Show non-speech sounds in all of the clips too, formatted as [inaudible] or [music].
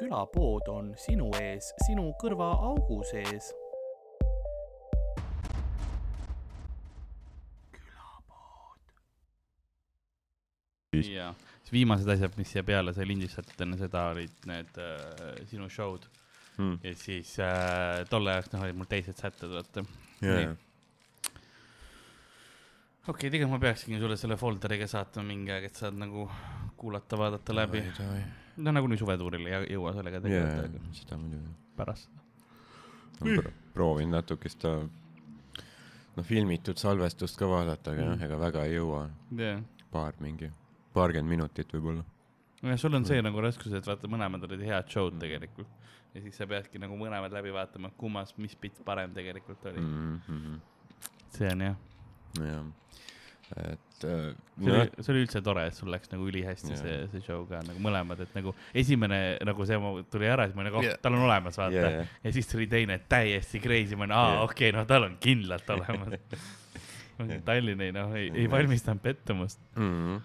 külapood on sinu ees, sinu kõrvaaugu sees. ja siis viimased asjad, mis siia peale sai lindistatud enne seda, olid need äh, sinu show'd mm. ja siis äh, tolle ajaks noh, olid mul teised sätted, vaata. Yeah. okei okay,, tegelikult ma peaksingi sulle selle folder'i ka saatma mingi aeg, et saad nagu kuulata, vaadata läbi. No nagunii suvetuuril ei jõua sellega tegeleda yeah,. seda muidugi. pärast seda pro. proovin natuke seda, noh, filmitud salvestust ka vaadata, aga noh mm., ega väga ei jõua yeah.. paar mingi, paarkümmend minutit võib-olla. nojah, sul on see nagu raskus, et vaata, mõlemad olid head show'd tegelikult ja siis sa peadki nagu mõlemad läbi vaatama, kummas, mis bitt parem tegelikult oli mm. -hmm. see on jah. jah, et äh,. see oli, see oli üldse tore, et sul läks nagu ülihästi yeah. see, see show ka nagu mõlemad, et nagu esimene nagu see tuli ära, siis ma olin nagu Yeah. oh, tal on olemas, vaata Yeah, yeah,. yeah. ja siis tuli teine täiesti crazy, ma olin, aa Yeah. okei okay,, no tal on kindlalt olemas [laughs] Tallinni noh, ei, ei valmistanud pettumust. mm -hmm.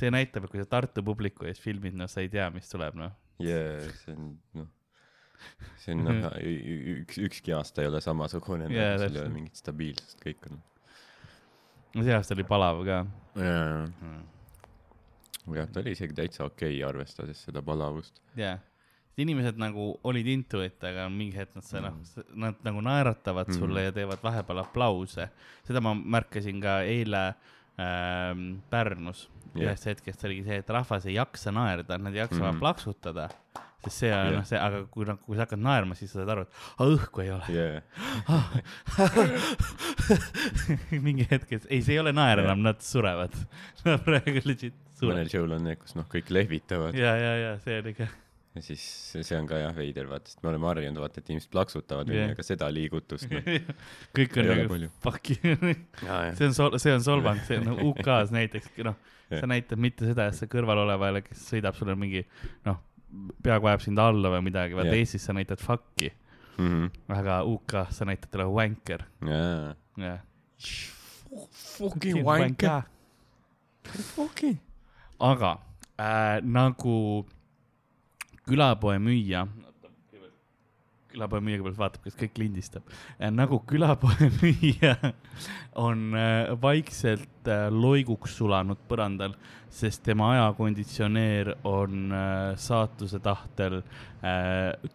see näitab, et kui sa Tartu publiku ees filmid, noh, sa ei tea, mis tuleb, noh. yeah, see on noh, see on noh, [laughs] üks, ükski aasta ei ole samasugune Jaa, yeah,, sul ei täpselt. ole mingit stabiilsust, kõik on. No see aasta oli palav ka jaa, mm.. jah, ta oli isegi täitsa okei okay,, arvestades seda palavust jaa, inimesed nagu olid into it, aga mingi hetk nad noh Mm., nad nagu naeratavad Mm. sulle ja teevad vahepeal aplause. seda ma märkasin ka eile ähm, Pärnus Jah. ühest hetkest oligi see, et rahvas ei jaksa naerda, nad ei jaksa mm. Mhm. plaksutada. Sest see on Jah. noh, see, aga kui noh, kui sa hakkad naerma, siis sa saad aru, et õhku ei ole. yeah.. mingi hetk, et ei, see ei ole naer enam, nad surevad. Nad praegu legit mõnel surevad. show'l on need, kus noh, kõik lehvitavad ja, ja, ja see oli ka. ja siis see see on ka jah veider vaata, sest me oleme harjunud vaata, et inimesed plaksutavad yeah., aga seda liigutust noh. [laughs] kõik on nagu fuck you see see on sol-, see on solvang, see on [laughs] no, UK-s näiteks, noh, sa näitad mitte seda, et sa kõrval olevale, kes sõidab sulle mingi, noh, peaaegu ajab sind alla või midagi, vaata Jah. Eestis sa näitad fuck'i, mm. -hmm. aga UK-s sa näitad talle wanker, jaa. jah. Fucking wanker. Fucking. aga äh, nagu külapoe müüja, külapoe müüja kõigepealt vaatab, kas kõik lindistab äh,, nagu külapoe müüja [laughs] on äh, vaikselt äh, loiguks sulanud põrandal, sest tema ajakonditsioneer on saatuse tahtel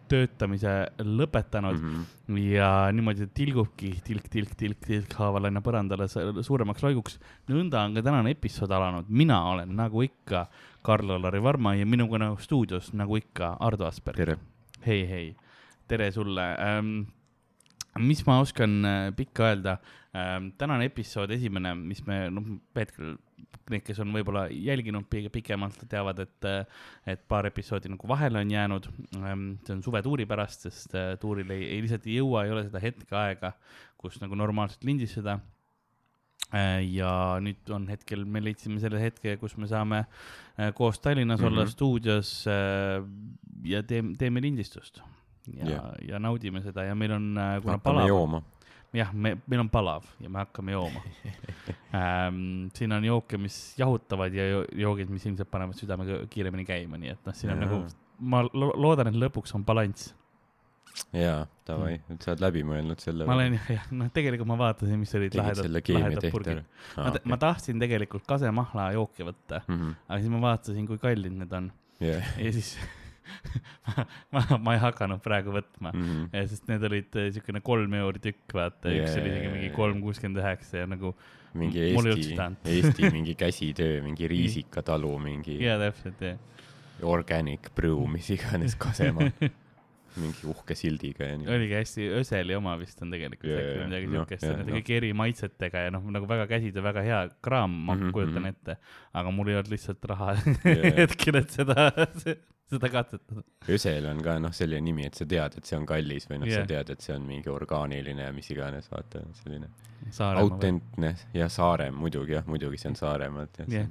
töötamise lõpetanud mm. -hmm. ja niimoodi tilgubki tilk, tilk, tilk, tilk haaval aina põrandale suuremaks loiguks. nõnda on ka tänane episood alanud, mina olen nagu ikka Karl-Alari Varma ja minuga nagu stuudios nagu ikka Ardo Asperg. hei, hei, tere sulle ähm,. mis ma oskan äh, pikka öelda ähm,, tänane episood, esimene, mis me, noh, hetkel need, kes on võib-olla jälginud pikemalt, teavad, et, et paar episoodi nagu vahele on jäänud ähm,. see on suvetuuri pärast, sest äh, tuuril ei, ei lihtsalt ei jõua, ei ole seda hetkeaega, kus nagu normaalselt lindistada äh,. ja nüüd on hetkel, me leidsime selle hetke, kus me saame äh, koos Tallinnas mm -hmm. olla Mhm. stuudios äh, ja teeme, teeme lindistust. Ja yeah., ja naudime seda ja meil on, kuna hakkame palav, jooma. jah, me, meil on palav ja me hakkame jooma [laughs] ähm,. siin on jooke, mis jahutavad ja jo- joogid, mis ilmselt panevad südame kõ- kiiremini käima, nii et noh, siin on Jaa. nagu, ma lo loodan, et lõpuks on balanss. jaa, davai, et sa oled läbi mõelnud selle. ma olen [laughs] jah, noh, tegelikult ma vaatasin, mis olid lahedad, lahedad purgid ära.. ma, ta- ma tahtsin tegelikult kasemahla jooki võtta, Mhm. aga siis ma vaatasin, kui kallid need on jah. ja siis [laughs] ma, [laughs] ma, ma ei hakanud praegu võtma mm. -hmm. sest need olid äh, siukene kolm euri tükk, vaata yeah,, üks oli isegi mingi kolm kuuskümmend üheksa ja nagu mingi Eesti Eesti [laughs] mingi käsitöö, mingi riisikatalu, mingi jaa, täpselt jah. organic brew, mis iganes Kasemaa. [laughs] mingi uhke sildiga ja nii. oligi hästi, Öseli oma vist on tegelikult yeah, jaa, midagi noh, siukest yeah,, noh. kõik eri maitsetega ja noh, nagu väga käsitöö, väga hea kraam, ma mm -hmm, kujutan mhm. ette. aga mul ei olnud lihtsalt raha Jaa. hetkel, et seda, seda katsetada. Ösel on ka noh, selline nimi, et sa tead, et see on kallis või noh yeah., sa tead, et see on mingi orgaaniline ja mis iganes, vaata selline Saaremaa või? autentne ja Saarem muidugi jah, muidugi see on Saaremaalt jah yeah..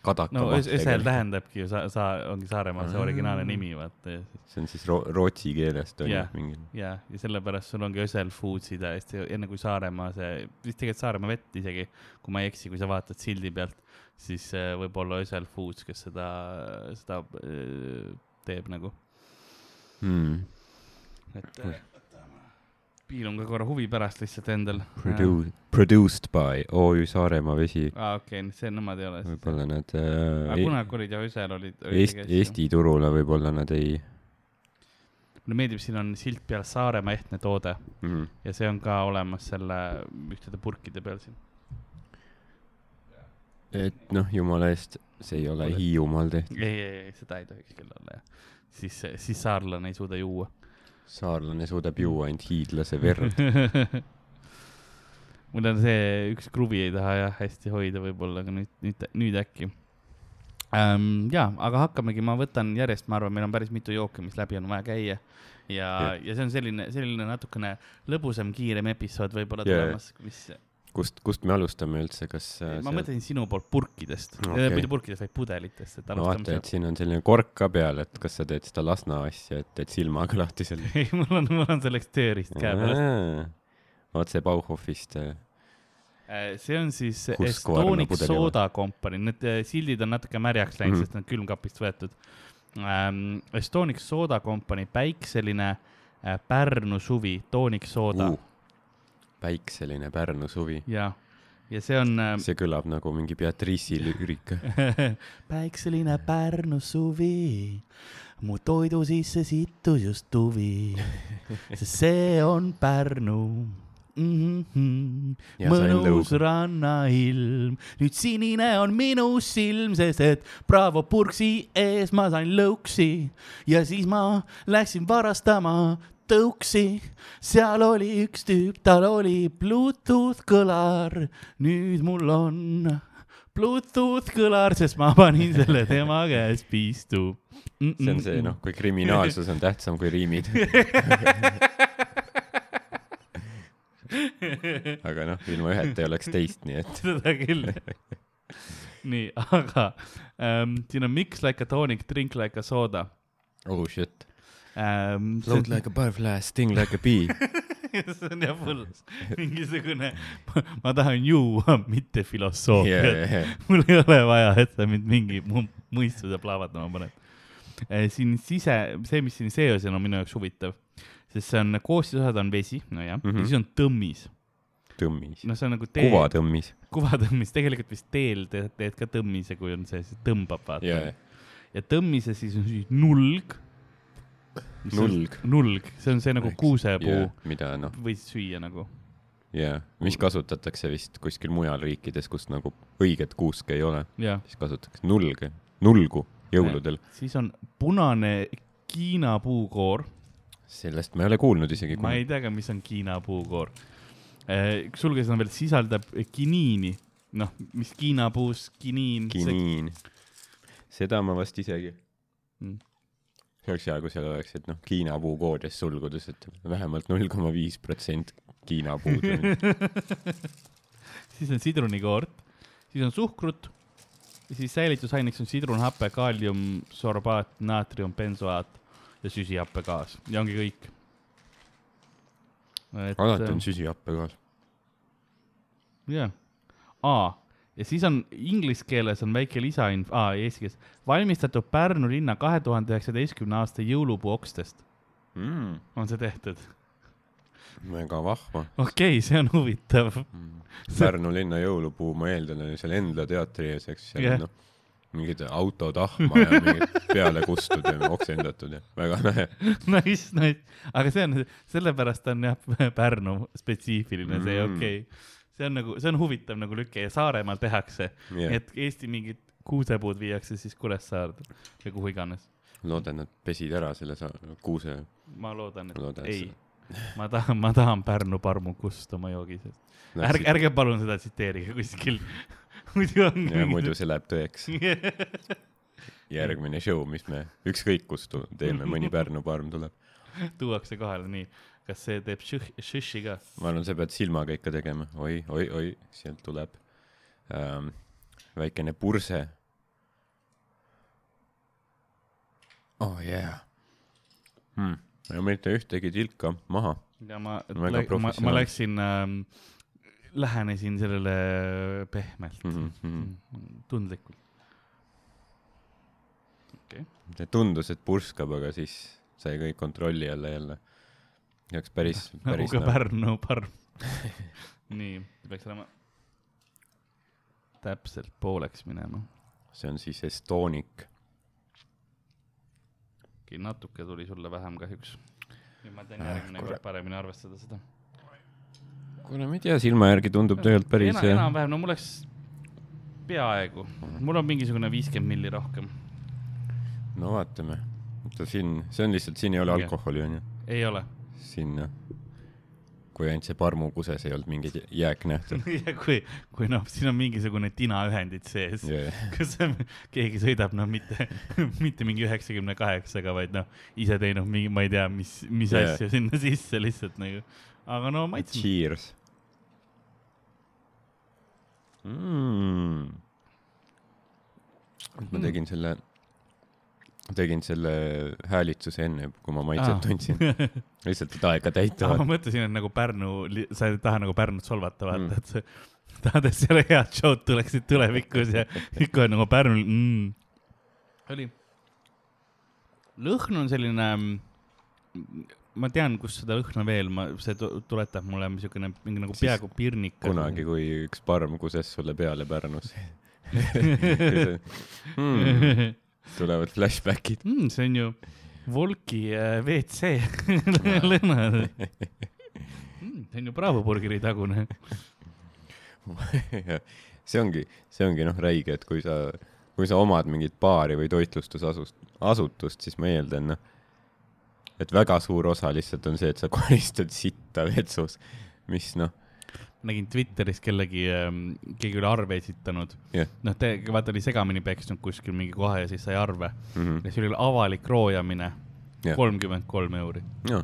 Kadaka no Ösel tähendabki ju sa-, sa, ongi Saaremaal see Aa. originaalne nimi, vaata ja siis see on siis ro rootsi keelest on ju Jah. mingi. ja, ja sellepärast sul ongi Ösel Foodsi täiesti enne kui Saaremaa see, vist tegelikult Saaremaa vett isegi, kui ma ei eksi, kui sa vaatad sildi pealt, siis äh, võib olla Ösel Foods, kes seda, seda äh, teeb nagu. mm.. et äh, piilun ka korra huvi pärast lihtsalt endal. Produ-, produced by OÜ Saaremaa Vesi. aa, okei, see nemad ei ole siis. võib-olla nad aga äh, kunagi olid ja Ösel olid. Eesti, Eesti turule võib-olla nad ei mulle meeldib, siin on silt peal Saaremaa ehtne toode mm.. ja see on ka olemas selle ühtede purkide peal siin. Et noh, jumala eest, see ei ole Pole- Hiiumaal tehtud. ei, ei, ei, seda ei tohiks küll olla jah. siis, siis saarlane ei suuda juua. saarlane suudab juua ainult hiidlase verd. [laughs] mul on see üks kruvi ei taha jah hästi hoida võib-olla, aga nüüd, nüüd, nüüd äkki ähm,. ja, aga hakkamegi, ma võtan järjest, ma arvan, meil on päris mitu jooki, mis läbi on vaja käia. ja, ja see on selline, selline natukene lõbusam, kiirem episood võib-olla Jaa. tulemas, mis kust, kust me alustame üldse, kas äh, ma mõtlesin sinu poolt purkidest okay., mitte purkidest, vaid pudelitest, et no vaata, alustame et siin on selline kork ka peal, et kas sa teed seda Lasna asja, et teed silmaga lahti selle. [laughs] ei, mul on, mul on selleks tööriist käepärast. otse Bauhofist. Äh, see on siis Estonic Soda Company, need äh, sildid on natuke märjaks läinud mm. -hmm. sest on külmkapist võetud ähm,. Estonic Soda Company päikseline äh, Pärnu suvi, toonik sooda uh. Päikseline Pärnu suvi. ja, ja see on äh, see kõlab nagu mingi Beatrice'i lüürika. [laughs] päikseline Pärnu suvi, mu toidu sisse sittus just tuvi, [laughs] sest see on Pärnu mm. -hmm. Ja mõnus rannailm, nüüd sinine on minu silm, sest et Bravo purksi ees ma sain lõuksi ja siis ma läksin varastama tõuksi, seal oli üks tüüp, tal oli Bluetooth kõlar, nüüd mul on Bluetooth kõlar, sest ma panin selle tema käest pistu. see on see, noh, kui kriminaalsus on tähtsam kui riimid. [laughs] aga noh, ilma üheta ei oleks teist, nii et seda küll. nii, aga ähm, siin on mix like a tonic, drink like a soda oh shit. ähm,. Float like a butterfly, sting like a bee. [laughs] see on jah full mingisugune, ma tahan juua, mitte filosoofiat Yeah, yeah, yeah. [laughs] mul ei ole vaja, et sa mind mingi mõistuse plahvatama paned. siin sise, see, mis siin sees on, on minu jaoks huvitav, sest see on, koostisosad on vesi, nojah mm. -hmm. ja siis on tõmmis. tõmmis. no see on nagu tee, kuvatõmmis. kuvatõmmis, tegelikult vist teel teed, teed ka tõmmise, kui on see, see tõmbab, vaata jaa, ja tõmmise siis on siis nulg. Nulg. nulg, see on see nagu kuusepuu mida noh, võid süüa nagu. jaa, mis kasutatakse vist kuskil mujal riikides, kus nagu õiget kuuske ei ole, jah, siis kasutatakse nulge, nulgu jõuludel. siis on punane Hiina puukoor sellest ma ei ole kuulnud isegi. ma ei tea ka, mis on Hiina puukoor. sulgudes on veel, sisaldab kiniini, noh, mis Hiina puus kiniin. kiniin. seda ma vast isegi Mm. Oleks hea, kui seal oleks, et noh, Hiina puukoodides sulgudes, et vähemalt null koma viis protsenti Hiina puud [laughs] siis on sidrunikoort, siis on suhkrut, siis säilitusaineks on sidrunhape, kaaliumsorbaat, naatriumbensoaat ja süsihappegaas ja ongi kõik. alati on süsihappegaas. jah, aa, ja siis on inglise keeles on väike lisainfo, aa, eesti keeles, valmistatud Pärnu linna kahe tuhande üheksateistkümne aasta jõulupuu okstest, Mm, on see tehtud? väga vahva. okei okay,, see on huvitav. Pärnu linna jõulupuu, ma eeldan, oli seal Endla teatri ees, eks, seal yeah. noh, mingid autotahma ja mingid [laughs] peale kustud ja oksendatud ja väga lahe. Nice, nice, aga see on, sellepärast on jah Pärnu spetsiifiline, see Mm. okei okay.. See on nagu, see on huvitav nagu lüke ja Saaremaal tehakse Yeah. et Eesti mingid kuusepuud viiakse siis Kuressaarde või kuhu iganes. loodan, nad pesid ära selle kuuse. ma loodan, et Loodan, ei, ma tahan, ma tahan Pärnu parmukust oma joogi sees. ärge, ärge palun seda tsiteerige kuskil. [laughs] muidu on. muidu see läheb tõeks. [laughs] järgmine show, mis me ükskõik kust tu- teeme, mõni Pärnu parm tuleb. tuuakse kohale nii, kas see teeb šõh- šõši ka? ma arvan, sa pead silmaga ikka tegema oi, oi, oi, sealt tuleb ähm, väikene purse. oh yeah hmm.. ma ei mõtle ühtegi tilka maha. ja ma, ma, ma läksin ähm,, lähenesin sellele pehmelt mm. -hmm. tundlikult. see tundus, et purskab, aga siis sai kõik kontrolli alla jälle. Oleks päris, nagu päris ka nagu, Pärnu parm. [laughs] nii, peaks olema täpselt pooleks minema. see on siis Estonic. natuke tuli sulle vähem kahjuks. nüüd ma teen Ah, järgmine kord paremini arvestada seda. kuule, ma ei tea, silma järgi tundub tegelikult päris Ena,. enam-vähem, no mul läks peaaegu, mul on mingisugune viiskümmend milli rohkem. no vaatame. oota siin, see on lihtsalt, siin ei ole alkoholi onju. ei ole. Siin jah. kui ainult see parmu kuses ei olnud mingeid jääknähte. [laughs] ja kui, kui noh, siin on mingisugune tinaühendid sees Yeah. kas see- keegi sõidab noh, mitte, [laughs] mitte mingi üheksakümne kaheksaga, vaid noh, ise teinud mingi, ma ei tea, mis, mis Jaa. asju sinna [laughs] sisse lihtsalt nagu. aga no maitseb. Cheers mm.. ma Mm. tegin selle, tegin selle häälitsuse enne, kui ma maitset Aa. tundsin. [laughs] lihtsalt, et aega täita ma vaata. mõtlesin, et nagu Pärnu, sa ei taha nagu Pärnut solvata, vaata Mm. et tahad, et seal head show'd tuleksid tulevikus ja ikka nagu Pärnul mm.. oli. lõhn on selline, ma tean, kus seda lõhna veel, ma, see tu- tuletab mulle niisugune mingi nagu peaaegu pirnik. kunagi, kui üks parm kuses sulle peale Pärnus [laughs] mm,. Tulevad flashbackid. mm,. see on ju Volki äh, WC [laughs] lõhna [laughs] mm,. see on ju Bravo burgeri tagune. [laughs] see ongi, see ongi noh, räige, et kui sa, kui sa omad mingit baari või toitlustusasust, asutust, siis ma eeldan, noh, et väga suur osa lihtsalt on see, et sa koristad sitta vetsus, mis noh, nägin Twitteris kellegi, keegi oli arve esitanud Jah. noh, te, vaata oli segamini peksnud kuskil mingi koha ja siis sai arve mm -hmm. ja see oli avalik roojamine, kolmkümmend kolm euri. no,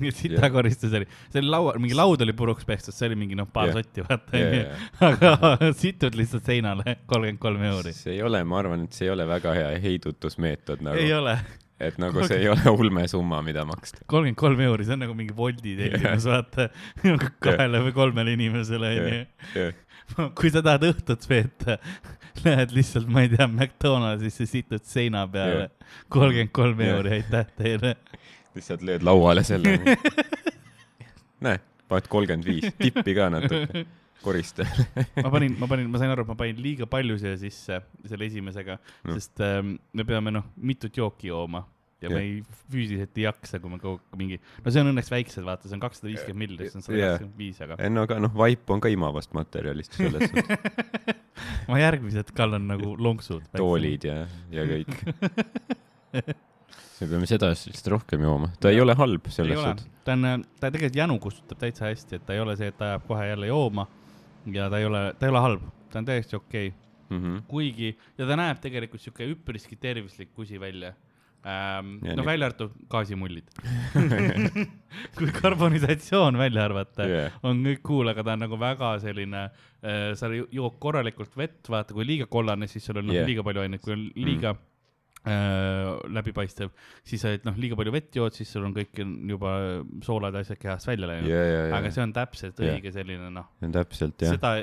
nii et sitakoristus oli, see oli laua, mingi laud oli puruks pekstud, see oli mingi noh, paar Jah. sotti, vaata Yeah, onju yeah.. aga [laughs] situd lihtsalt seinale, kolmkümmend kolm euri. see ei ole, ma arvan, et see ei ole väga hea heidutusmeetod ei nagu, ole, et nagu see ei ole ulmesumma, mida maksta. kolmkümmend kolm euri, see on nagu mingi Woldi tellimus, vaata kahele või kolmele inimesele onju. [laughs] kui sa tahad õhtut veeta, [laughs] lähed lihtsalt, ma ei tea, McDonaldsisse, situd seina peale, kolmkümmend kolm euri, aitäh teile. lihtsalt lööd lauale selle. [laughs] näe, paned kolmkümmend viis, tippi ka natuke, korista. ma panin, ma panin, ma sain aru, et ma panin liiga palju siia sisse selle esimesega no., sest ähm, me peame noh, mitut jooki jooma ja Jah. me ei, füüsiliselt ei jaksa, kui me kogu aeg mingi, no see on õnneks väiksed, vaata, see on kakssada viiskümmend milli, see on sada kakskümmend viis, aga ei no aga noh, vaip on ka imavast materjalist selles suhtes, [laughs] ma järgmised kallan nagu lonksud. toolid ja, ja kõik. [laughs] me peame seda lihtsalt rohkem jooma, ta ei ole halb selles suhtes., ta on, ta tegelikult janu kustutab täitsa hästi, et ta ei ole see, et ta ajab kohe jälle jooma ja ta ei ole, ta ei ole halb, ta on täiesti okei okay., Mhm. kuigi ja ta näeb tegelikult siuke üpriski tervislik kusi välja ähm,. No nii- välja arvatud gaasimullid [laughs] [laughs] kui karbonisatsioon välja arvata yeah., on kõik cool, aga ta on nagu väga selline äh,, sa jood korralikult vett, vaata, kui liiga kollane, siis sul on noh Yeah. liiga palju aineid, kui on liiga mm. Äh, läbipaistev, siis sa oled noh, liiga palju vett jood, siis sul on kõik juba soolad ja asjad kehast välja läinud ja, ja, ja aga, see on täpselt Jah. õige selline noh, täpselt jah, seda,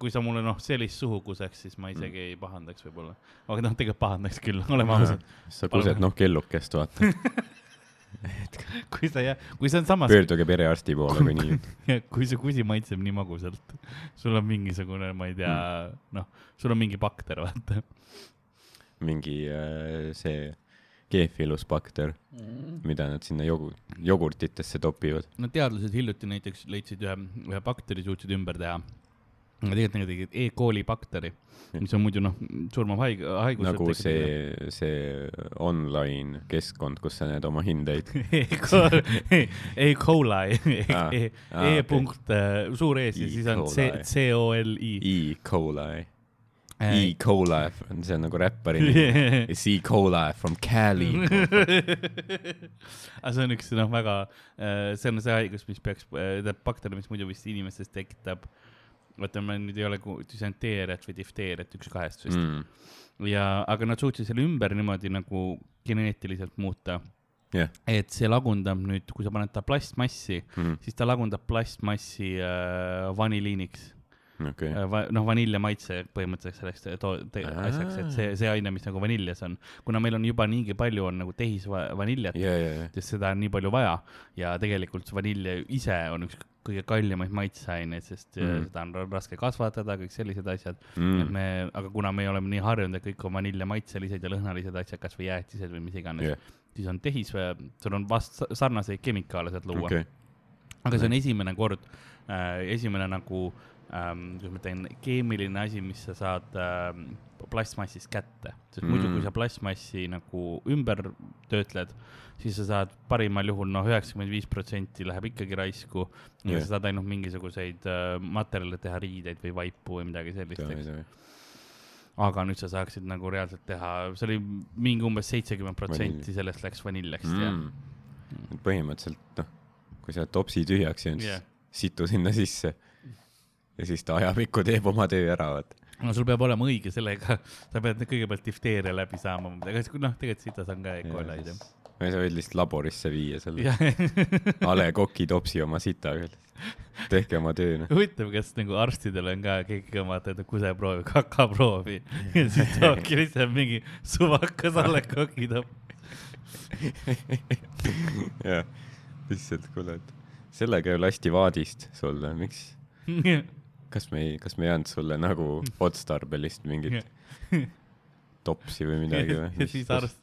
kui sa mulle noh, sellist suhu kuseks, siis ma isegi ei pahandaks võib-olla. aga noh, tegelikult pahandaks küll, oleme ausad. [laughs] sa kused noh kellukest vaata, [laughs] kui sa jää, kui see on samas, pöörduge perearsti poole, kui nii. [laughs] kui see kusi maitseb nii magusalt, sul on mingisugune, ma ei tea mm., noh, sul on mingi bakter, vaata. Mingi äh, see keefilusbakter, mida nad sinna jogu-, jogurtitesse topivad. no teadlased hiljuti näiteks leidsid ühe, ühe bakteri, suutsid ümber teha. tegelikult nad tegid E. coli bakteri, mis on muidu noh, surmav haig-, haigus. nagu see, see online keskkond, kus sa näed oma hindeid. [laughs] E. coli, [laughs] E. coli, E aa, E okei. punkt äh, suur E siis, siis on C, E. C O L I. E. coli, E. coli, see on nagu räppari nimi. [laughs] It's E. coli from Cali. [laughs] aga see on üks noh, väga, see on see haigus, mis peaks, tähendab bakter, mis muidu vist inimestes tekitab. vaata, ma nüüd ei ole düsenteeriat või difteeriat, üks kahest vist mm.. Mm. ja, aga nad suutsid selle ümber niimoodi nagu geneetiliselt muuta. jah, et see lagundab nüüd, kui sa paned ta plastmassi, Mhm. siis ta lagundab plastmassi äh, vaniliiniks. okei, Va- noh, vanilje maitse põhimõtteliselt selleks to- te- asjaks, et see, see aine, mis nagu vaniljes on, kuna meil on juba niigi palju on nagu tehisvaniljat, ja, ja, ja, sest seda on nii palju vaja ja tegelikult see vanilje ise on üks kõige kallimaid maitseaineid, sest Mhm. mm. seda on ra- raske kasvatada, kõik sellised asjad mm.. et me, aga kuna me oleme nii harjunud, et kõik on vanilje maitselised ja lõhnalised asjad, kasvõi jäätised või mis iganes yeah., siis on tehis, sul on vast sa- sarnaseid kemikaale sealt luua okay. aga see on esimene kord äh,, esimene nagu ähm,, kuidas ma ütlen, keemiline asi, mis sa saad ähm, plastmassist kätte, sest mm. muidu, Mm. kui sa plastmassi nagu ümber töötled, siis sa saad parimal juhul noh, üheksakümmend viis protsenti läheb ikkagi raisku ja Jah. sa saad ainult mingisuguseid äh, materjale teha, riideid või vaipu või midagi sellist, eks. aga nüüd sa saaksid nagu reaalselt teha, see oli mingi umbes seitsekümmend protsenti sellest läks vaniljaks mm. ja mm.. põhimõtteliselt noh, kui sa topsi tühjaks jäänud Jah. yeah., siis situ sinna sisse. Ja siis ta ajapikku teeb oma töö ära, vaata. no sul peab olema õige sellega, sa pead kõigepealt difteeria läbi saama, aga noh, tegelikult sitas on ka koolaid jah. või sa võid lihtsalt laborisse viia selle [laughs] A Le Coq'i topsi oma sitaga. tehke oma töö, noh. huvitav, kas nagu arstidel on ka keegi on vaata, et kuseproovi, kakaproovi ja siis toobki lihtsalt mingi suvakas alla kokitop. jah, lihtsalt kuule, et sellega ju lasti vaadist sulle, miks, [laughs] kas me ei, kas me ei andnud sulle nagu [laughs] otstarbelist mingit [laughs] topsi või midagi või? [laughs] ja siis arst,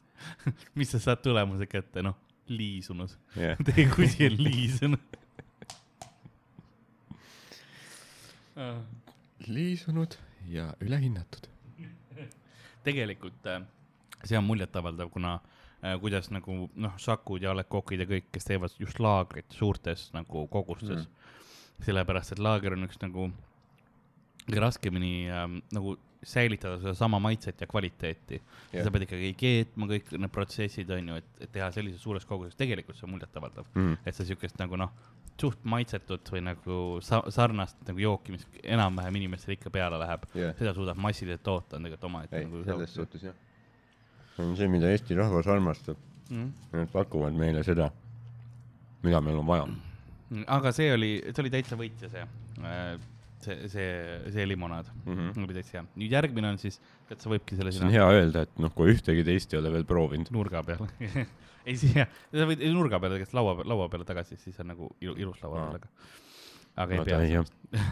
mis sa saad tulemuse kätte, noh, liisunud. jah, Teie kusi on liisunud. liisunud ja ülehinnatud. tegelikult äh, see on muljetavaldav, kuna äh, kuidas nagu noh, Sakud ja Alekokid ja kõik, kes teevad just laagrit suurtes nagu kogustes Mm. sellepärast, et laager on üks nagu raskemini ähm, nagu säilitada sedasama maitset ja kvaliteeti yeah.. sa pead ikkagi keetma kõik need protsessid on ju, et, et teha sellises suures koguses, tegelikult see on muljetavaldav Mm. et sa siukest nagu noh, suht maitsetut või nagu sa sarnast nagu jooki, mis enam-vähem inimestele ikka peale läheb jah, seda suudab massiliselt toota, on tegelikult omaette nagu selles suhtes jah. see on see, mida Eesti rahvas armastab. mm.. Nad pakuvad meile seda, mida meil on vaja. aga see oli, see oli täitsa võitja see, see, see, see limonaad Mm -hmm. oli täitsa hea. nüüd järgmine on siis, et sa võibki selle see on hea öelda, et noh, kui ühtegi teist ei ole veel proovinud. nurga peal [laughs] ei siia, sa võid nurga peale tegelikult laua, laua peale tagasi, siis on nagu ilu, ilus laua peal, aga, aga ei No pea [laughs]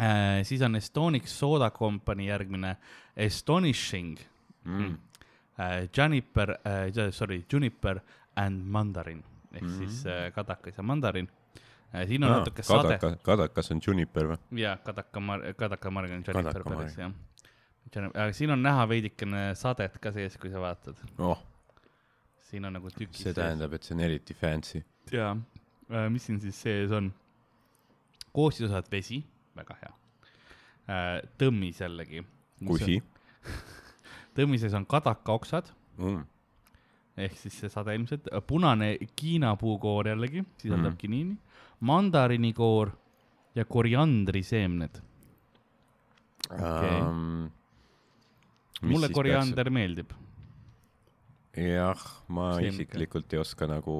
äh,. siis on Estonic Soda Company järgmine Astonishing Mm. äh, Juniper äh,, sorry, Juniper and Mandarin ehk mm. -hmm. siis äh, kadakas ja mandarin. Siin on no, natuke sade kadaka, kadakas on juniper või? ja kadaka, kadaka margan Juniper päris jah. aga siin on näha veidikene sadet ka sees, kui sa vaatad, oh, siin on nagu tükid see tähendab, et see on eriti fancy. ja äh, mis siin siis sees on? koostisosad vesi, väga hea äh,. tõmmis jällegi. kusi. tõmmises on kadakaoksad Mm. ehk siis see sade ilmselt, punane kiinapuukoor jällegi, sisaldab mm. kiniini, mandarinikoor ja koriandriseemned. Okei. Um, mulle koriander meeldib. jah, ma Seemned. isiklikult ei oska nagu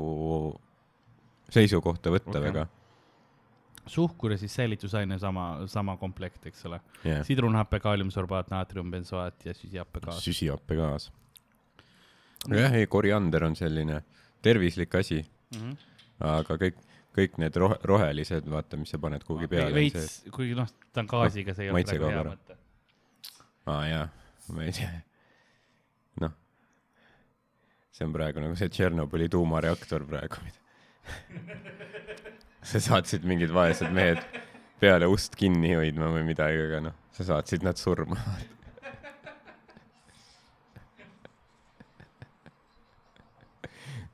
seisukohta võtta okay. väga. suhkur ja siis säilitusaine sama, sama komplekt, eks ole. jah, sidrunhappe, kaaliumsorbaat, naatriumbensoaat ja süsihappegaas. süsihappegaas. jah, ei koriander on selline tervislik asi, Mm -hmm. aga kõik, kõik need rohe, rohelised, vaata, mis sa paned kuhugi peale. veits, kuigi noh, ta on gaasiga, see ei ole maitsega praegu hea mõte. aa jaa, ma ei tea. noh, see on praegu nagu see Tšernobõli tuumareaktor praegu. [laughs] sa saatsid mingid vaesed mehed peale ust kinni hoidma või midagi, aga noh, sa saatsid nad surma. [laughs]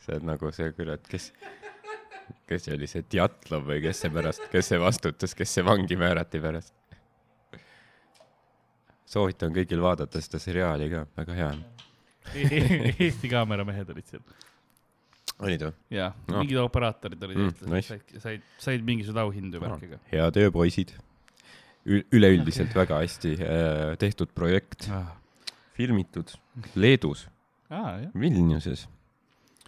sa oled nagu see kurat, kes, kes see oli, see Djatlov või kes see pärast, kes see vastutas, kes see vangi määrati pärast? soovitan kõigil vaadata seda seriaali ka, väga hea on. Eesti kaameramehed olid seal. olid või? jaa No. no., mingid operaatorid olid Mm, nice. said, said, said mingisuguseid auhindu värkiga. hea töö, poisid. üleüldiselt väga hästi äh, tehtud projekt, ah, filmitud Leedus, ah, jah Vilniuses,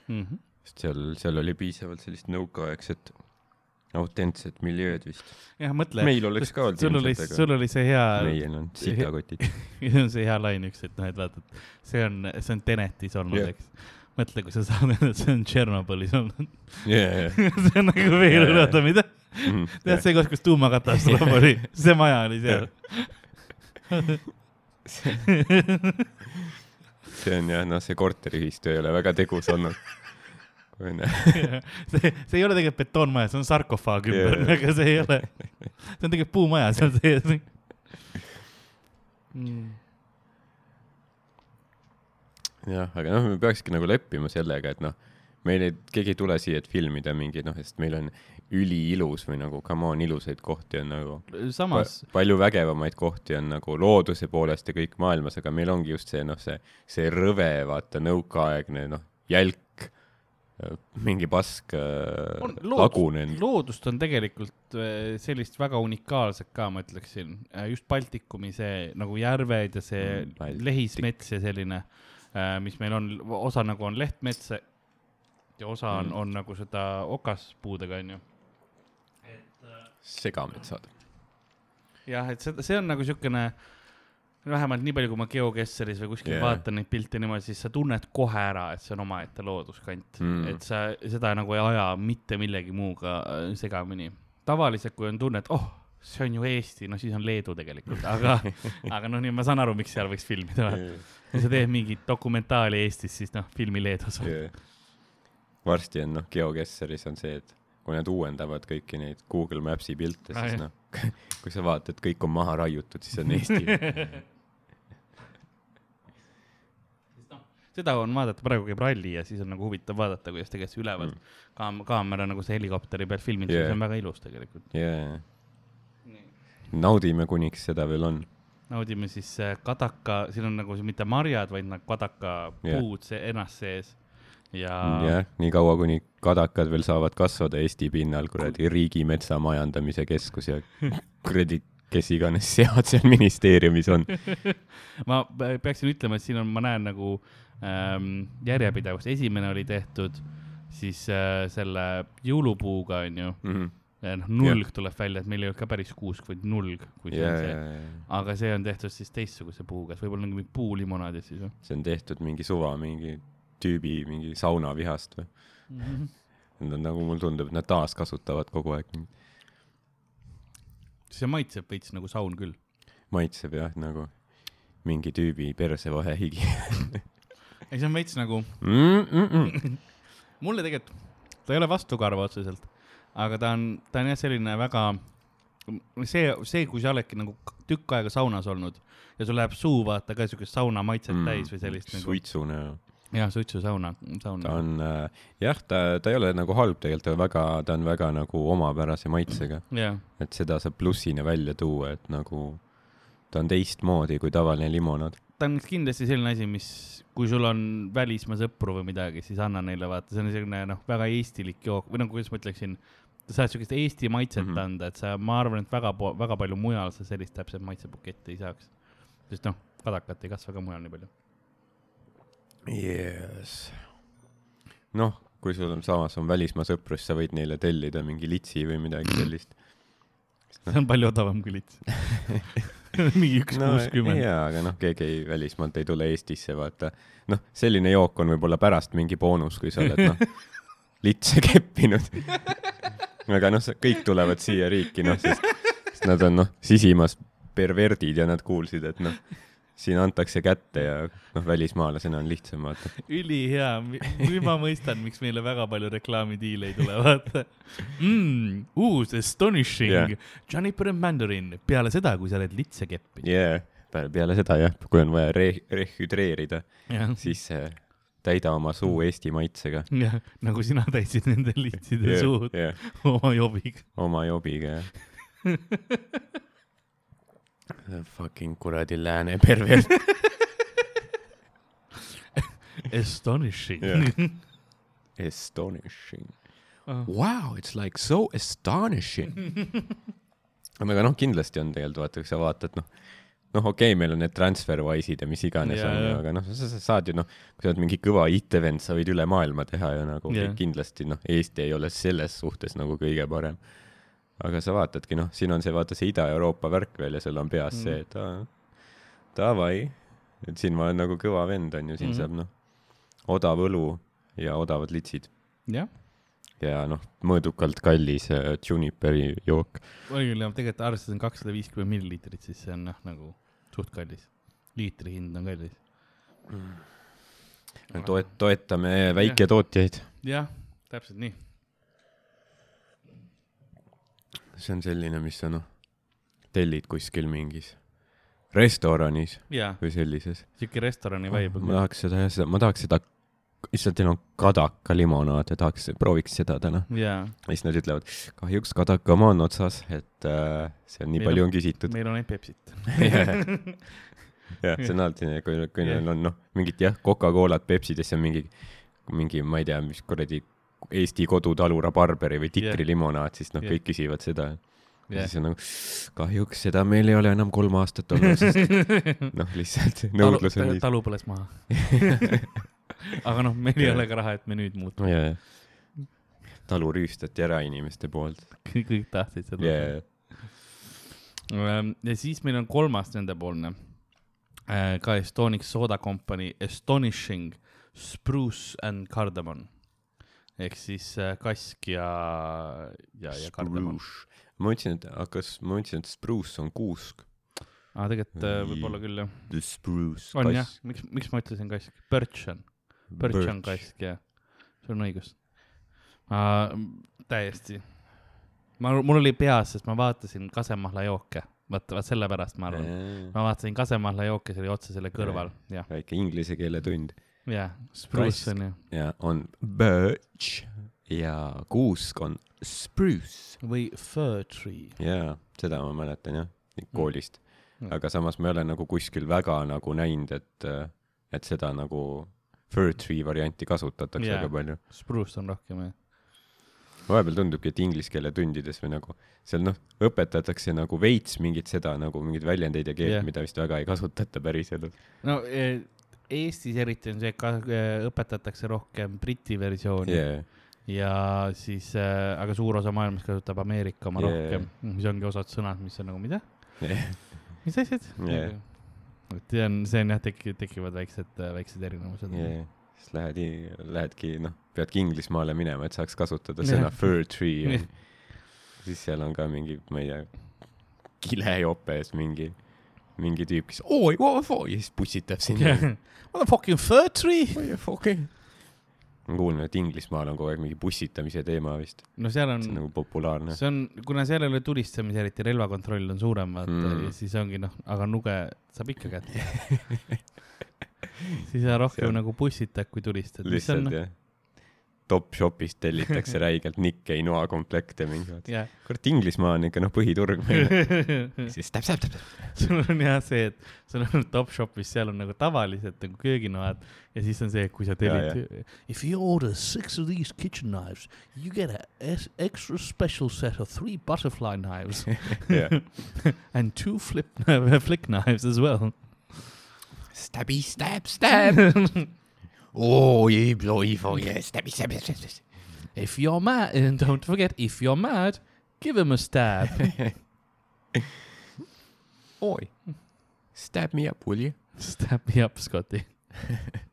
mm. -hmm. Sest seal, seal oli piisavalt sellist nõukaaegset autentsed miljööd vist. jah, mõtle. meil oleks ka olnud ilmselt, sul oli see hea, aga [laughs] meil on sitakotid. see on see hea lain üks, et noh, et vaata, et see on, see on Tenetis olnud yeah., eks. mõtle, kui sa saad, see on Tšernobõlis olnud. jajah. see on nagu veel Jaa, üle, jaa. oota, mida? tead, see koht, kus tuumakatastroof oli, see maja oli seal. [laughs] see on jah, noh, see korteriühistu ei ole väga tegus olnud. [laughs] [laughs] see, see ei ole tegelikult betoonmaja, see on sarkofaag ümber yeah., aga see ei ole, see on tegelikult puumaja seal sees [laughs] mm.. jah, aga noh, me peakski nagu leppima sellega, et noh, meil ei, keegi ei tule siia, et filmida mingi noh, sest meil on üliilus või nagu come on, ilusaid kohti on nagu samas pa, palju vägevamaid kohti on nagu looduse poolest ja kõik maailmas, aga meil ongi just see noh, see, see rõve, vaata nõukaaegne noh, jälk, mingi pask äh, on loodust, lagunenud. loodust on tegelikult äh, sellist väga unikaalset ka, ma ütleksin, just Baltikumi see nagu järved ja see Mm, Baltik. lehismets ja selline, mis meil on, osa nagu on lehtmets ja osa on Mm. on nagu seda okaspuudega, onju. segametsad. jah, et see, see on nagu siukene, vähemalt nii palju, kui ma GeoGuessaris või kuskil yeah. vaatan neid pilte niimoodi, siis sa tunned kohe ära, et see on omaette looduskant Mm. et sa seda nagu ei aja mitte millegi muuga äh, segamini. tavaliselt, kui on tunne, et oh, see on ju Eesti, no siis on Leedu tegelikult, aga, [laughs] aga noh, nii ma saan aru, miks seal võiks filmida. kui sa teed mingit dokumentaali Eestis, siis noh, filmi Leedus. varsti on noh, GeoGuessaris on see, et kui nad uuendavad kõiki neid Google Maps'i pilte, siis noh, [laughs] kui sa vaatad, kõik on maha raiutud, siis on Eesti. [laughs] seda on vaadata, praegu käib ralli ja siis on nagu huvitav vaadata, kuidas tegelikult ülevalt Mm. kaam-, kaamera nagu see helikopteri pealt filmitud yeah., Yeah. see on väga ilus tegelikult. jaa, naudime, kuniks seda veel on. naudime siis äh, kadaka, siin on nagu mitte marjad, vaid nagu kadaka Jah. puud see ennast sees ja jah, nii kaua, kuni kadakad veel saavad kasvada Eesti pinnal, kuradi Riigimetsa Majandamise Keskus ja kuradi kes iganes sead seal ministeeriumis on. [laughs] ma pe- peaksin ütlema, et siin on, ma näen nagu ähm, järjepidevust, esimene oli tehtud siis äh, selle jõulupuuga onju, noh nulg tuleb välja, et meil ei olnud ka päris kuusk, vaid nulg, kui see ja, on see. ja, aga see on tehtud siis teistsuguse puuga, et võib-olla mingi puulimonaadid siis või see on tehtud mingi suva, mingi tüübi mingi saunavihast või. mm? -hmm. Nad on nagu, mulle tundub, et nad taaskasutavad kogu aeg. see maitseb veits nagu saun küll. maitseb jah, nagu mingi tüübi persevahehigi ei, see on veits nagu, mm. -mm. mulle tegelikult, ta ei ole vastukarva otseselt, aga ta on, ta on jah, selline väga, see, see, kui sa oledki nagu tükk aega saunas olnud ja sul läheb suu vaata ka siukest sauna maitset mm, täis või sellist nagu, suitsune. jah, suitsusauna, saun ta. on äh,, jah, ta, ta ei ole nagu halb tegelikult, ta on väga, ta on väga nagu omapärase maitsega, jah, et seda saab plussina välja tuua, et nagu ta on teistmoodi kui tavaline limonaad. ta on kindlasti selline asi, mis, kui sul on välismaa sõpru või midagi, siis anna neile vaata, see on selline noh, väga eestilik jook või nagu, kuidas ma ütleksin, sa saad siukest Eesti maitset mm. -hmm. anda, et sa, ma arvan, et väga, väga palju mujal sa sellist täpset maitsebuketti ei saaks. sest noh, kadakat ei kasva ka mujal nii palju. Yes. noh, kui sul on samas on välismaa sõprus, sa võid neile tellida mingi litsi või midagi sellist. see on palju odavam kui lits. [laughs] mingi üks kuuskümmend. jaa, aga noh, keegi ei, välismaalt ei tule Eestisse, vaata. noh, selline jook on võib-olla pärast mingi boonus, kui sa oled noh, [laughs] litse keppinud. aga noh, kõik tulevad siia riiki, noh, sest, sest nad on noh, sisimas perverdid ja nad kuulsid, et noh, siin antakse kätte ja noh, välismaalasena on lihtsam, vaata. ülihea, nüüd ma mõistan, miks meile väga palju reklaamidiile ei tule, vaata mm,. uus Astonishing yeah. Juniper and Mandarin peale seda, kui sa oled litse keppinud jaa, peale seda jah, kui on vaja re-, rehüdreerida, yeah.. siis äh, täida oma suu Eesti maitsega. jah, nagu sina täitsid nende litside yeah, suud jah, oma jobiga. oma jobiga jah. [laughs] Fucking kuradi lääne pervert. Astonishing Jah. Astonishing. Ah. Wow, it's like so astonishing. aga noh, kindlasti on tegelikult vaata, kui sa vaatad, noh, noh, okei okay,, meil on need TransferWise'id ja mis iganes Jaa, on ju, aga noh, sa, sa saad ju noh, kui sa oled mingi kõva IT-vend, sa võid üle maailma teha ju nagu yeah. kindlasti noh, Eesti ei ole selles suhtes nagu kõige parem. Aga sa vaatadki noh, siin on see vaata see Ida-Euroopa värk veel ja sul on peas Mm. mm. see, et aa, davai, et siin ma olen nagu kõva vend on ju, siin mm. saab noh, odav õlu ja odavad litsid jah, ja noh, mõõdukalt kallis äh, Juniperi jook. oli küll jah, tegelikult arvestades on kakssada viiskümmend milliliitrit, siis see on noh, nagu suht kallis. liitri hind on kallis. toet-, toetame väiketootjaid. jah, täpselt nii. See on selline, mis sa noh, tellid kuskil mingis restoranis jaa, või sellises. siuke restorani vibe ma. tahaks seda jah, seda, ma tahaks seda, issand, teil on kadaka limonaad ja tahaks, prooviks seda täna. jaa, ja siis nad ütlevad, kahjuks kadaka oma on otsas, et äh, see on nii Meil palju on- on küsitud. meil on Pepsit. [laughs] [laughs] jah, see on alati kui, kui neil on noh, mingit jah, Coca-Colat, Pepsid ja siis on mingi, mingi, ma ei tea, mis kuradi Eesti kodutalu rabarberi või tikri Jah. limonaad, siis noh, Jah. kõik küsivad seda. jah, siis on nagu, kahjuks seda meil ei ole enam kolm aastat olnud, sest [laughs] noh, lihtsalt nõudlus on nii. talu põles maha. [laughs] aga noh, meil ei ole ka raha, et me nüüd muutume. jajah. talu rüüstati ära inimeste poolt. kõik tahtsid seda jajah. Ähm, ja siis meil on kolmas nendepoolne, ka Estonic Soda Company Astonishing Spruce and Cardamom ehk siis äh, kask ja, ja, ja kardamom. ma mõtlesin, et, aga kas, ma mõtlesin, et spruce on kuusk. aa, tegelikult äh, võib-olla küll jah. The spruce. on jah, miks, miks ma ütlesin kask? Birch on, Birch on. kask jah, sul on õigus. täiesti. ma, mul oli peas, sest ma vaatasin kasemahla jooke, vaata, vaat sellepärast ma arvan. ma vaatasin kasemahla jooke, see oli otse selle kõrval, jah, väike inglise keele tund jah, spruce on ju. ja on birch ja kuusk on spruce. või fir tree. jaa, seda ma mäletan jah, koolist Mm. aga samas ma ei ole nagu kuskil väga nagu näinud, et, et seda nagu fir tree varianti kasutatakse Jaa. väga palju. Spruce on rohkem jah. vahepeal tundubki, et inglise keele tundides või nagu seal noh, õpetatakse nagu veits mingit seda nagu mingeid väljendeid ja keelt yeah., mida vist väga ei kasutata päriselus. no eh, Eestis eriti on see, et eh, õpetatakse rohkem Briti versiooni. Yeah. ja siis äh,, aga suur osa maailmast kasutab Ameerika oma Jaa. rohkem, mis ongi osad sõnad, mis on nagu mida, mis asjad? Jaa. et see on, see on jah, teki-, tekivad väiksed, väiksed erinevused. Yeah. siis lähed, lähedki noh, peadki Inglismaale minema, et saaks kasutada sõna fir tree siis seal on ka mingi, ma ei tea, kilejopes mingi, mingi tüüp, kes oi, ja siis pussitab sind. [laughs] What the fucking fir tree? ma kuulnud, et Inglismaal on kogu aeg mingi pussitamise teema vist, no seal on see on, nagu populaarne. see on, kuna seal ei ole tulistamise, eriti relvakontroll on suurem, vaata Mm. siis ongi noh, aga nuge saab ikka kätte. [laughs] siis sa rohkem See on- nagu pussitad, kui tulistad. lihtsalt jah. Topshopist tellitakse [laughs] räigelt Nikkei noakomplekte mingi, jah. kurat Inglismaa on ikka noh, põhiturg meil. [laughs] siis täpselt, täpselt. sul on jah see, et sul on Topshopis, seal on nagu tavalised nagu kööginoad ja siis on see, kui sa tellid. If you order six of these kitchen knives, you get a es- extra special set of three butterfly knives [laughs] and two flip flick knives as well. Stabby stab stab. oo, oi, oi, oi, stabby stab stab. If you're mad, [laughs] and don't forget, if you're mad, give him a stab. [laughs] oi, stab me up, will you? Stab me up, Scotti. [laughs]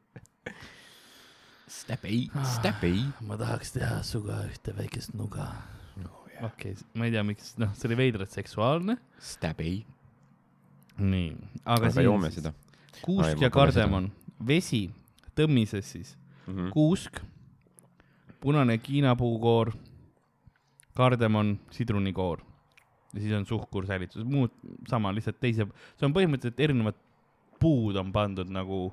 Stabby, stabby. ma tahaks teha suga ühte väikest nuga. Oh, okei, ma ei tea, miks, noh, see oli veidralt seksuaalne. Stabby. nii, aga, aga joome seda. Kuusk ja kardemon, vesi, tõmmises siis, Mhm. kuusk, punane kiinapuukoor, kardemon, sidrunikoor ja siis on suhkur säilitus, muud sama, lihtsalt teise, see on põhimõtteliselt erinevad puud on pandud nagu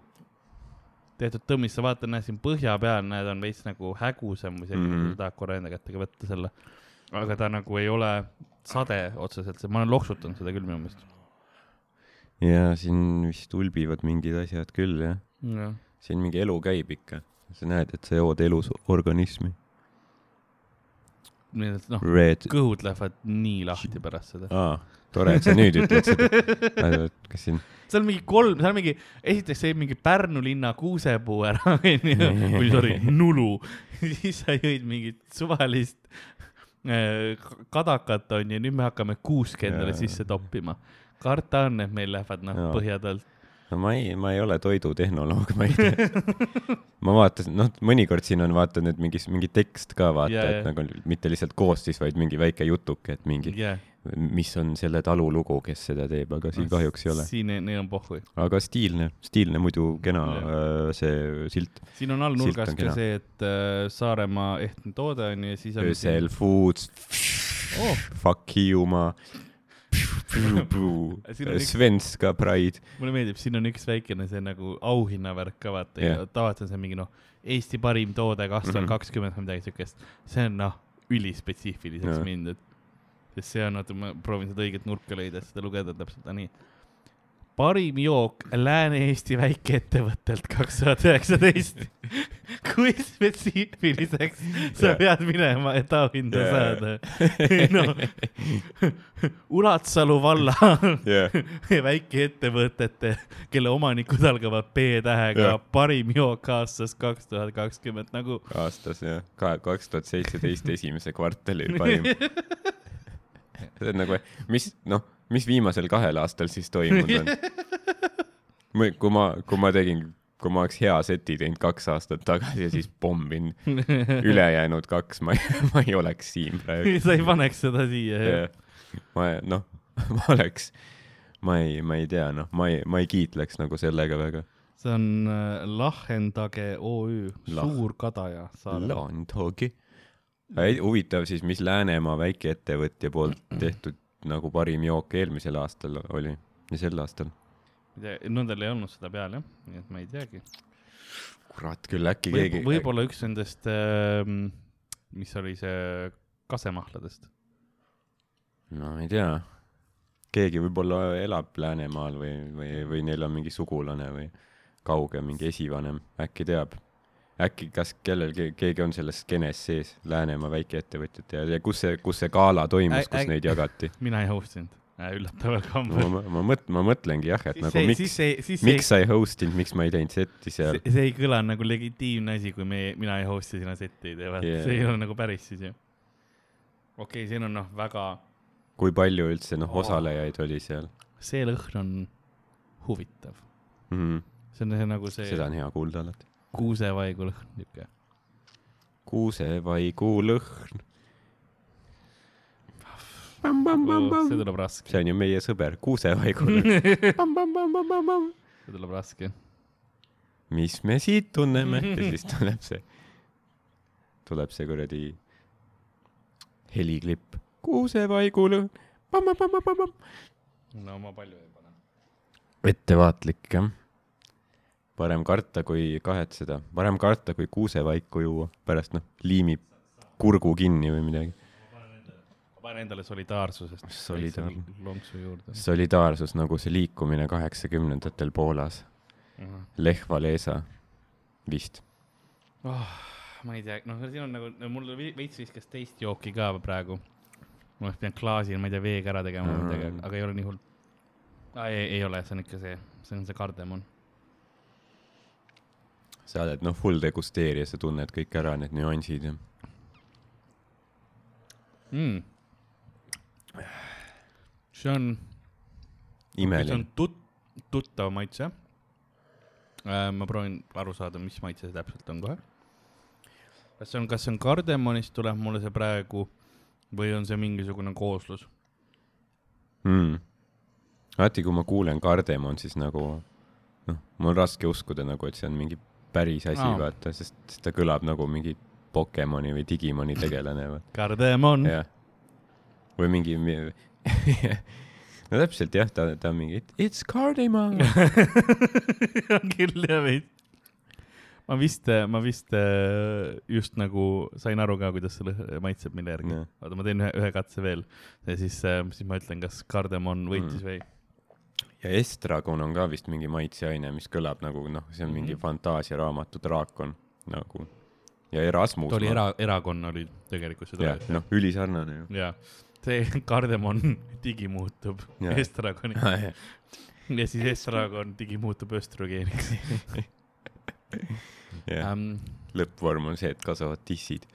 tehtud tõmmisse, vaata, näed siin põhja peal, näed, on veits nagu hägusam või selline mm. -hmm. sa tahad korra enda kätte ka võtta selle. aga ta nagu ei ole sade otseselt, ma olen loksutanud seda küll minu meelest. ja siin vist ulbivad mingid asjad küll jah. jah, siin mingi elu käib ikka. sa näed, et sa jood elus organismi. noh, Red, kõhud lähevad nii lahti pärast seda. aa, tore, et sa nüüd ütled seda. [laughs] kas siin, seal on mingi kolm, seal on mingi, esiteks sai mingi Pärnu linna kuusepuu ära, onju, või sorry, nulu. [laughs] siis sa jõid mingit suvalist äh, kadakat, onju, nüüd me hakkame kuuske endale Jaa. sisse toppima. karta on, et meil lähevad noh põhjad alt. No ma ei, ma ei ole toidutehnoloog, ma ei tea. ma vaatasin, noh, mõnikord siin on vaata nüüd mingis, mingi tekst ka vaata yeah,, et nagu mitte lihtsalt koostis, vaid mingi väike jutuke, et mingi, jah, mis on selle talu lugu, kes seda teeb, aga siin kahjuks ei ole. siin, neil on pohhu. aga stiilne, stiilne muidu kena Jah. äh, see silt. siin on all nurgas on ka see, et äh, Saaremaa ehtne toode onju ja siis on. Ösel Foods, Oh. fuck Hiiumaa, Siin on Svenska Pride, mulle meeldib, siin on üks väikene see nagu auhinnavärk ka vaata yeah., tavaliselt on see mingi noh, Eesti parim toode kaks tuhat kakskümmend või midagi siukest. see on noh, ülispetsiifiliseks Jah. mindud. sest see on, oota, ma proovin seda õiget nurka leida, et seda lugeda täpselt nii. Parim jook Lääne-Eesti väikeettevõttelt kaks tuhat üheksateist. [laughs] kui spetsiifiliseks sa pead minema, et auhinda Jah. saada? noh, Ulatsalu valla jah, [laughs] väikeettevõtete, kelle omanikud algavad B-tähega Jah., parim jook aastas kaks tuhat kakskümmend nagu. aastas jah, kaks tuhat seitseteist esimese kvartali parim. [laughs] see on nagu, mis, noh, mis viimasel kahel aastal siis toimunud on? [laughs] kui ma, kui ma tegin, kui ma oleks hea seti teinud kaks aastat tagasi ja siis pomm ülejäänud kaks, ma ei, ma ei oleks siin praegu. [laughs] sa ei paneks seda siia, jah? ma, noh, [laughs] ma oleks, ma ei, ma ei tea, noh, ma ei, ma ei kiitleks nagu sellega väga. see on äh, Lahendage OÜ, Lah- suur kadaja Saaremaal. Landhogi. huvitav siis, mis Läänemaa väikeettevõtja poolt [clears throat] tehtud nagu parim jook eelmisel aastal oli ja sel aastal. Nendel ei olnud seda peal jah, nii et ma ei teagi. kurat küll, äkki võib, keegi. võib-olla üks nendest ähm,, mis oli see kasemahladest. no ei tea. keegi võib-olla elab Läänemaal või, või, või neil on mingi sugulane või kauge mingi esivanem, äkki teab. äkki, kas kellelgi, keegi on selles skeenes sees, Läänemaa väikeettevõtjate ja, ja kus see, kus see gala toimus, kus ä- neid jagati? [laughs] mina ei host inud üllataval ma, kombel. ma, ma mõt-, ma mõtlengi jah, et siis nagu see, miks miks sa ei host inud, miks ma ei teinud setti seal see, ei kõla nagu legitiimne asi, kui me, mina ei host'i sina setti ei tee, vaata yeah., see ei ole nagu päris siis ju. okei okay,, siin on noh, väga, kui palju üldse noh, Oh. osalejaid oli seal see lõhn on huvitav. mm? -hmm. see on see nagu see seda on hea kuulda alati. Kuusevaigu lõhn, niuke. kuusevaigu lõhn. see tuleb raske, see on ju meie sõber, kuusevaigu lõhn. see tuleb raske. mis me siit tunneme ja siis tuleb see, tuleb see kuradi heliklipp. kuusevaigu lõhn. no ma palju ei pane. ettevaatlik jah. Parem karta kui kahetseda, parem karta kui kuusevaiku juua, pärast noh, liimib kurgu kinni või midagi. ma panen endale solidaarsusest Solidaarne. väikse lonksu juurde. solidaarsus nagu see liikumine kaheksakümnendatel Poolas, Lech Walesa vist. oh,. ma ei tea, noh, siin on nagu, mul veits viskas teist jooki ka praegu. ma oleks pidanud klaasi, ma ei tea, veega ära tegema või Mm. midagi, aga ei ole nii hull ah,. ei, ei ole, see on ikka see, see on see kardemon. Sa oled noh, full degusteerija, sa tunned kõik ära, need nüansid ja Mm. see on, see imeline on. tut-, tuttav maitse äh,. ma proovin aru saada, mis maitse see täpselt on kohe. kas see on, kas see on kardemonist tuleb mulle see praegu või on see mingisugune kooslus? mm.. alati, kui ma kuulen kardemon, siis nagu noh, mul on raske uskuda nagu, et see on mingi päris asi oh., vaata, sest ta kõlab nagu mingi Pokemoni või Digimoni tegelane, kardemon. või mingi mi- [laughs] no täpselt jah, ta, ta on mingi It's cardamom. [laughs] on küll jah veits. ma vist, ma vist äh, just nagu sain aru ka, kuidas see maitseb mille järgi oota, ma teen ühe, ühe katse veel ja siis, siis ma ütlen, kas kardemon võitis Mm. või. Ja estragon on ka vist mingi maitseaine, mis kõlab nagu noh, see on mingi Mhm. fantaasiaraamatu draakon nagu. ja Erasmus. ta oli era, erakonna oli tegelikult see jah, noh, ülisarnane ju. ja see [laughs] kardemon digi muutub Jaa. estragoni [laughs] ja siis estragon digi muutub östrogeeniks [laughs] jah, um,. lõppvorm on see, et kasvavad tissid.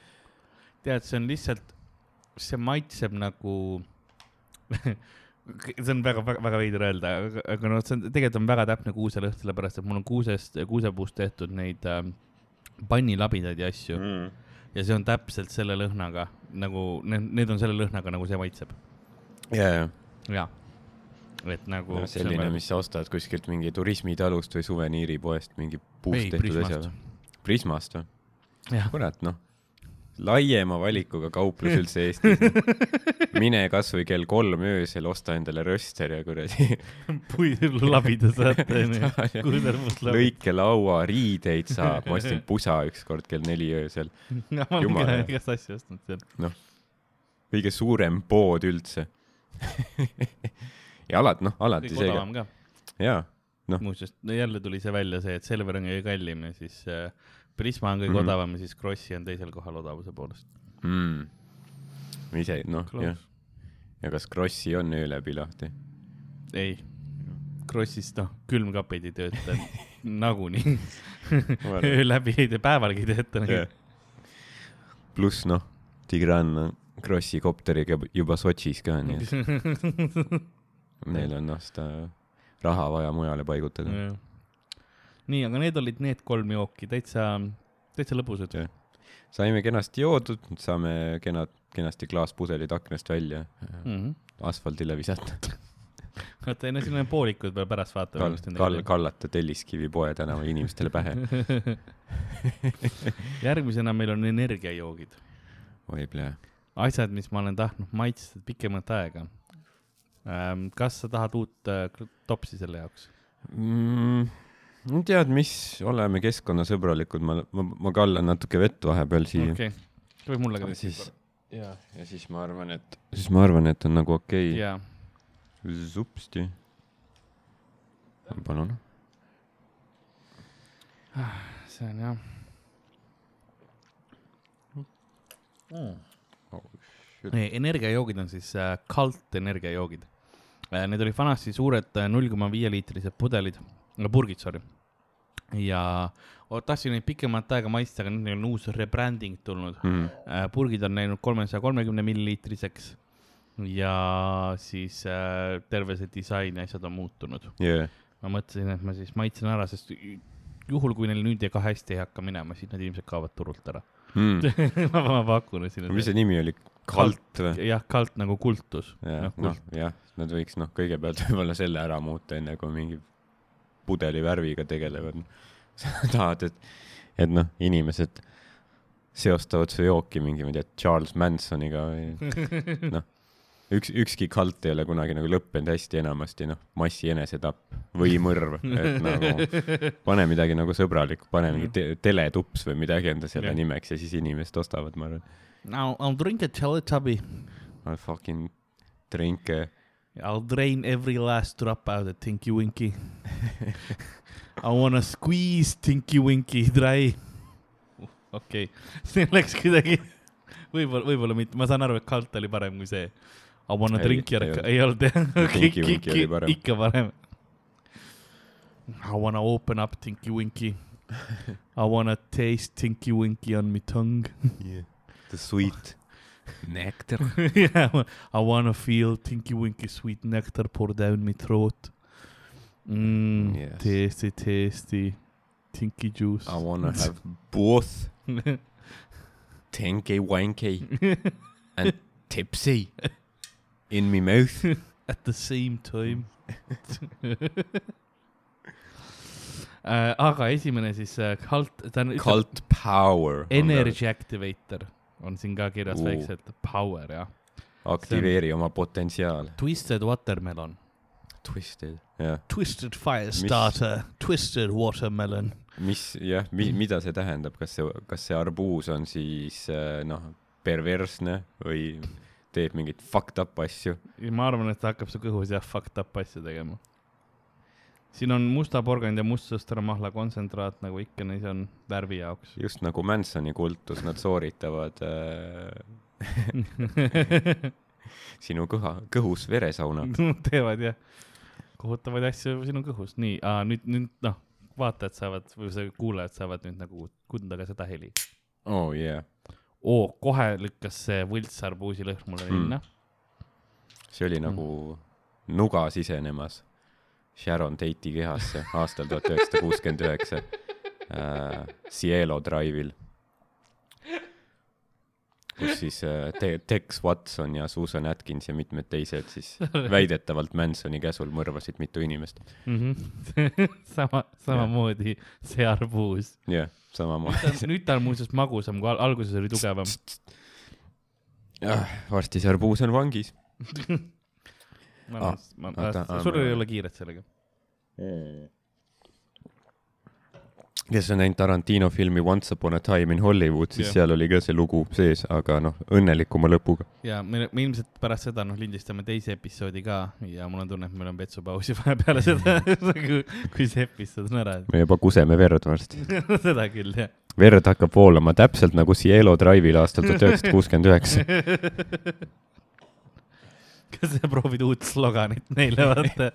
tead, see on lihtsalt, see maitseb nagu see on väga, väga, väga veider öelda, aga, noh, see on, tegelikult on väga täpne kuuselõhn, sellepärast et mul on kuusest, kuusepuust tehtud neid ähm, pannilabidaid ja asju mm. Ja see on täpselt selle lõhnaga nagu, need, need on selle lõhnaga, nagu see maitseb. ja, ja jaa. et nagu. selline, mis sa ostad kuskilt mingi turismitalust või suveniiripoest mingi puust Ei, tehtud asja. Prismast või? kurat, noh, laiema valikuga kauplus üldse Eestis. [laughs] mine kasvõi kell kolm öösel, osta endale röster ja kuradi [laughs] puidulabida saate, onju. lõikelaua, riideid saab, ma [laughs] ostsin pusa ükskord kell neli öösel. ma olen igast asju ostnud seal. kõige suurem pood üldse. ja alati, noh, alati see odavam ka. jaa, noh, muuseas, jälle tuli see välja see, et Selver on kõige kallim ja siis äh, Prisma on kõige mm. -hmm. odavam ja siis Krossi on teisel kohal odavuse poolest. mm.. ise, noh, jah. ja kas Krossi on öö läbi lahti? ei, Krossis noh, külmkapid ei tööta [laughs] nagunii. öö läbi ei tee, päevalgi ei tööta nagu.. pluss noh, Tigran on Krossi kopteriga juba Sotšis ka, nii et [laughs] neil on noh seda raha vaja mujale paigutada. nii, aga need olid need kolm jooki, täitsa, täitsa lõbusad. Saime kenasti joodud, nüüd saame kenad, kenasti klaaspudelid aknast välja, Mhm. asfaldile visata. [laughs] oota, ei no siin on poolikud veel pärast vaatame kall, kall, kallata Telliskivi poe tänava inimestele pähe. [laughs] järgmisena meil on energiajoogid, oi plee. asjad, mis ma olen tahtnud maitsta pikemat aega. kas sa tahad uut äh, topsi selle jaoks? mm,. No tead, mis, oleme keskkonnasõbralikud, ma, ma, ma kallan natuke vett vahepeal siia okei okay., võib mulle ka siis, ja, ja siis ma arvan, et, siis ma arvan, et on nagu okei okay.. jaa, supsti. palun. see on jah Meie energiajoogid on siis äh, kalt energiajoogid äh,. Need olid vanasti suured äh, null koma viie liitrised pudelid, purgid, sorry. Ja tahtsin neid pikemat aega maitsta, aga nüüd neil on uus rebranding tulnud Mm. purgid on läinud kolmesaja kolmekümne milliliitriseks ja siis äh, terve see disain ja asjad on muutunud. Yeah. ma mõtlesin, et ma siis maitsen ära, sest juhul, kui neil nüüd ka hästi ei hakka minema, siis need ilmselt kaovad turult ära. Mm. [laughs] ma, ma pakun, siin mis see nimi oli? kalt või? jah, kalt nagu kultus. jah noh, noh, jah, nad võiks noh, kõigepealt [laughs] võib-olla selle ära muuta, enne kui mingi pudeli värviga tegelevad. [laughs] tahad, et, et noh, inimesed seostavad su jooki mingi, ma ei tea, Charles Mansoniga või [laughs] noh, üks, ükski kalt ei ole kunagi nagu lõppenud hästi enamasti noh, massi enesetapp või mõrv, et nagu pane midagi nagu sõbralikku, pane mingi te teletups või midagi enda selle Jah. nimeks ja siis inimesed ostavad, ma arvan. I'll, I'll drink a Teletubby. I fucking drink a I'll drain every last drop out of Tinky Winky. [laughs] I wanna squeeze Tinky Winky dry. okei okay. [laughs] see läks kuidagi, võib-olla, võib-olla mitte, ma saan aru, et kalt oli parem kui see. I wanna Ei, drink your ei, olnud. [laughs] ei olnud jah, Tinky Winky oli parem. ikka parem. I wanna open up Tinky Winky. I wanna taste Tinky Winky on my tongue. yeah. the sweet nectar. yeah, I wanna feel Tinky Winky sweet nectar pour down my throat. Mmm, Yes. tasty, tasty Tinky juice. I wanna [laughs] have both tinky wanky [laughs] and tipsy in my mouth. [laughs] at the same time äh,. aga esimene siis äh, Cult, ta on, Cult power. Energy Activator on siin ka kirjas Uu. väikselt, power jah. aktiveeri oma potentsiaal. Twisted Watermelon, Twisted. jah, Twisted Firestarter, Twisted Watermelon. mis jah mi,, mida see tähendab, kas see, kas see arbuus on siis äh, noh, perversne või teeb mingeid fucked up asju? ma arvan, et ta hakkab su kõhus jah fucked up asju tegema. Siin on musta porgand ja mustsõstramahla kontsentraat nagu ikka neis on värvi jaoks. just nagu Mansoni kultus, nad sooritavad äh, [laughs] sinu kõha, kõhus veresauna. [laughs] teevad jah, kohutavaid asju sinu kõhus, nii, nüüd, nüüd noh, vaatajad saavad või see kuulajad saavad nüüd nagu tunda ka seda heli. oh yeah, oo, kohe lükkas see võltsarbuusi lõhn mulle Mm. ninna. see oli nagu nuga sisenemas Sharon Tate'i kehasse aastal tuhat üheksasada kuuskümmend üheksa äh, Cielo Drive'il, kus siis äh, Te- Tex Watson ja Susan Atkins ja mitmed teised siis [laughs] väidetavalt Mansoni käsul mõrvasid mitu inimest. Mhm. [laughs] sama, samamoodi see arbuus. jah yeah,, samamoodi. nüüd ta on muuseas magusam, kui al- alguses oli tugevam. varsti see arbuus on vangis. [laughs] ma Ah, arvan, oota, ah, sul ma- ei ole kiiret sellega. kes on näinud Tarantino filmi Once upon a time in Hollywood, siis Jah. seal oli ka see lugu sees, aga noh, õnnelikuma lõpuga. ja me, me ilmselt pärast seda noh, lindistame teise episoodi ka ja mul on tunne, et meil on vetsupausi [laughs] vaja peale seda, kui, kui see episood on ära. me juba kuseme verd varsti. [laughs] seda küll jah. verd hakkab voolama täpselt nagu Cielo Drive'il aastal tuhat üheksasada kuuskümmend üheksa. [laughs] [laughs] kas sa proovid uut sloganit neile [laughs] vaata?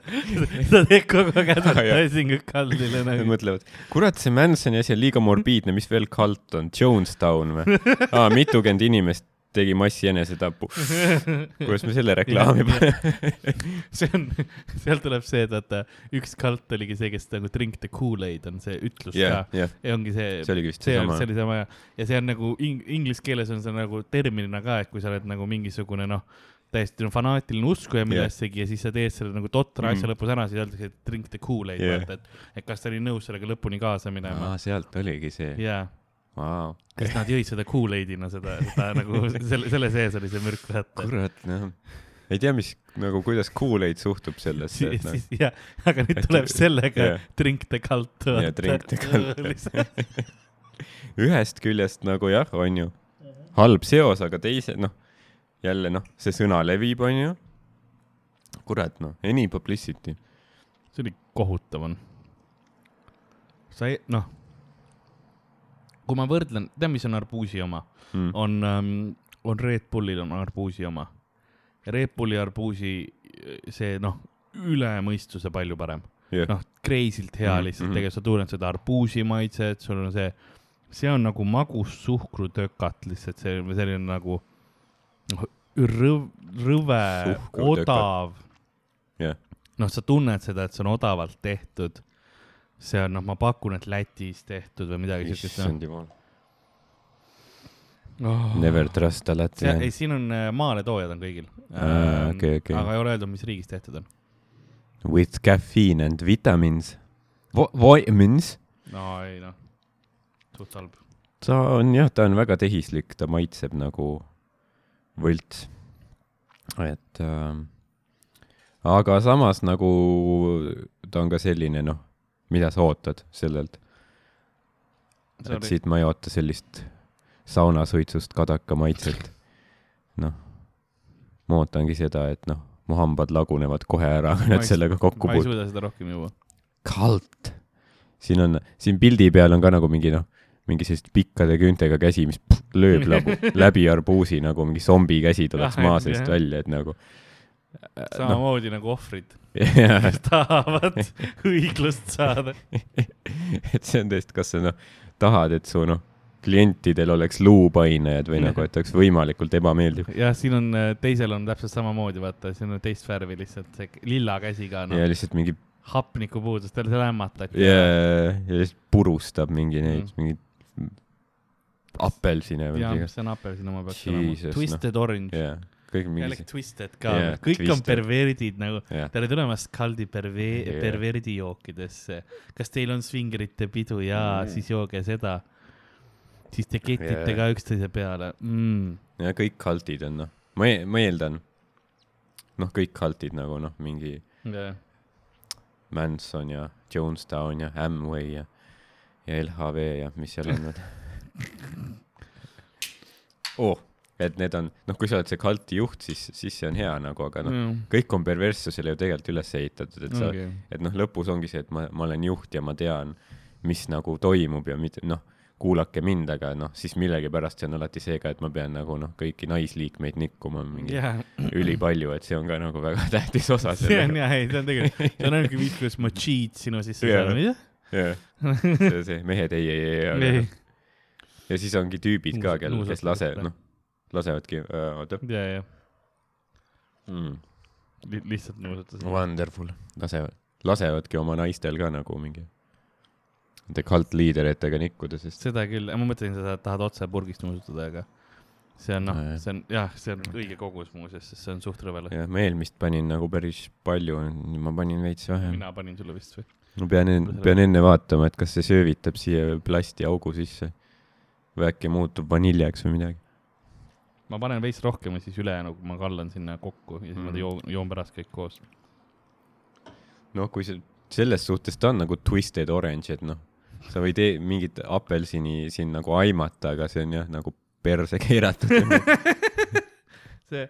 sa teed kogu aeg Ah, jah. advertising ut kaldile nagu. mõtlevad, kurat, see Mansoni asi on liiga morbiidne, mis veel kalt on, Jonestown või? aa, mitukümmend inimest tegi massi enesetapu. kuidas me selle reklaami [laughs] paneme? see on, sealt tuleb see, et vaata üks kalt oligi see, kes nagu drink the kool-aid on see ütlus jah, ka. jah, ja ongi see, see oligi vist see on, seesama see. oli sama ja, ja see on nagu ing-, inglise keeles on see nagu terminina ka, et kui sa oled nagu mingisugune noh, täiesti no, fanaatiline uskuja millessegi yeah. ja siis sa teed selle nagu totra asja Mhm. lõpus ära, siis öeldakse, et drink the kool-aid Jah. yeah., vaata, et, et kas ta oli nõus sellega lõpuni kaasa minema sealt oligi see. jaa, Vau. sest nad jõid seda kool-aidina, seda, seda [laughs] nagu selle, selle sees oli see mürk, vaata. kurat, noh. ei tea, mis nagu, kuidas Kool-Aid suhtub sellesse, siis jah, aga nüüd Et- tuleb sellega jah. drink the cult. Jaa, drink the cult. [laughs] [laughs] ühest küljest nagu jah, on ju, halb seos, aga teise, noh, jälle noh, see sõna levib, on ju. kurat, noh, any publicity. see oli kohutav on. sa ei, noh, kui ma võrdlen, tead, mis on arbuusi oma? Mm. on ähm,, on Red Bullil on arbuusi oma. Red Bulli arbuusi, see noh, üle mõistuse palju parem. jah, noh, crazy'lt hea Mhm, lihtsalt mhm. tegelikult, sa tunned seda arbuusi maitset, sul on see, see on nagu magus suhkrutökat lihtsalt, see selline nagu rõv-, rõve, odav. noh, sa tunned seda, et see on odavalt tehtud. see on, noh, ma pakun, et Lätis tehtud või midagi siukest, issand jumal. noh. Never trust a see, ei, siin on äh, maaletoojad on kõigil. Aa, okei, okei. aga ei ole öeldud, mis riigis tehtud on. With caffeine and vitamins. Vitamins. no ei noh, suht halb. ta on jah, ta on väga tehislik, ta maitseb nagu võlts. et äh, aga samas nagu ta on ka selline noh, mida sa ootad sellelt, et siit ma ei oota sellist saunasuitsust kadaka maitset. noh, ma ootangi seda, et noh, mu hambad lagunevad kohe ära, kui nad sellega kokku ma ei puutuvad. suuda seda rohkem juua. kalt. siin on, siin pildi peal on ka nagu mingi noh, mingi sellist pikkade küüntega käsi, mis pff, lööb läbi, [laughs] läbi arbuusi nagu mingi zombi käsi tuleks Ah, maa seest välja, et nagu. noh, samamoodi nagu ohvrid, kes [laughs] tahavad õiglust saada. [laughs] et see on tõesti, kas sa noh, tahad, et su noh, klientidel oleks luupainajad või nagu, et oleks võimalikult ebameeldiv. jah, siin on, teisel on täpselt samamoodi, vaata, siin on teist värvi lihtsalt see lilla käsi ka, ja noh, lihtsalt mingi hapnikupuudus, talle see lämmatati. ja, ja lihtsalt purustab mingi neid Mm., mingeid apelsine või midagi. see on apelsini oma peaks olema. noh. Twisted orange. jaa, kõik mingi jällegi Twisted ka Jaa, kõik on Twisted. perverdid nagu, jah, tere tulemast Kaldi perve- Jaa. perverdi jookidesse. kas teil on svingerite pidu jaa Mm. siis jooge seda. siis te ketite Jaa. ka üksteise peale mm.. ja kõik kaltid on noh, ma, ma eeldan, noh, kõik kaltid nagu noh, mingi Yeah. Manson ja Jonestown ja Amway ja, ja LHV ja mis seal on veel oh,. et need on, noh, kui sa oled see kulti juht, siis, siis see on hea nagu, aga noh, Mm. kõik on perverssusele ju tegelikult üles ehitatud, et sa, ongi. et noh, lõpus ongi see, et ma, ma olen juht ja ma tean, mis nagu toimub ja mitte noh, kuulake mind, aga noh, siis millegipärast see on alati see ka, et ma pean nagu noh, kõiki naisliikmeid nikkuma mingi jah, ülipalju, et see on ka nagu väga [laughs] tähtis osa see on jah, ei, see on tegelikult, see on ainuke viis, kuidas ma cheat sinu sisse saan, jah. Jah, [laughs] see, see mehed ei, ei, ei, ei ja siis ongi tüübid ka, kel, kes lase, noh, lasevadki, oota ja, ja mm.. li, lihtsalt nuusatas. Wonderful, lasevad, lasevadki oma naistel ka nagu mingi nende cult liideritega nikkuda, sest seda küll, ma mõtlesin seda, et tahad otse purgist nuusutada, aga see on noh see on jah, see on õige kogus muuseas, sest see on suht rõve jah, ma eelmist panin nagu päris palju, ma panin veits vähem. mina panin sulle vist või? Ma pean enne, pean enne vaatama, et kas see söövitab siia plastiaugu sisse või äkki muutub vaniljaks või midagi. ma panen veits rohkem ja siis ülejäänu ma kallan sinna kokku ja siis mm. Mm. ma joon, joon pärast kõik koos. noh, kui see, selles suhtes ta on nagu twisted orange, et noh, sa võid e mingit apelsini siin nagu aimata, aga see on jah, nagu perse keeratud. [laughs] see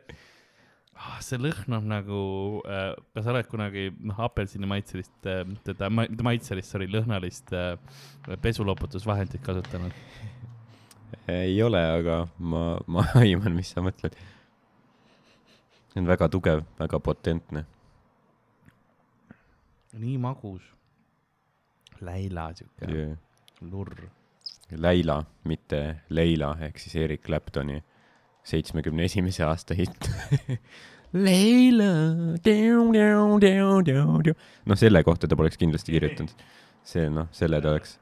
ah,, see lõhnab nagu äh,, kas sa oled kunagi noh, apelsini maitselist äh,, teda ma,, maitselist, sorry, lõhnalist äh, pesuloputusvahendit kasutanud? ei ole, aga ma, ma [laughs] aiman, mis sa mõtled. see on väga tugev, väga potentne. nii magus. Läila siuke. Yeah. lurr. Läila, mitte Leila ehk siis Erik Claptoni seitsmekümne esimese aasta hitt. Leila, noh, selle kohta ta poleks kindlasti kirjutanud. see noh, selle ta oleks,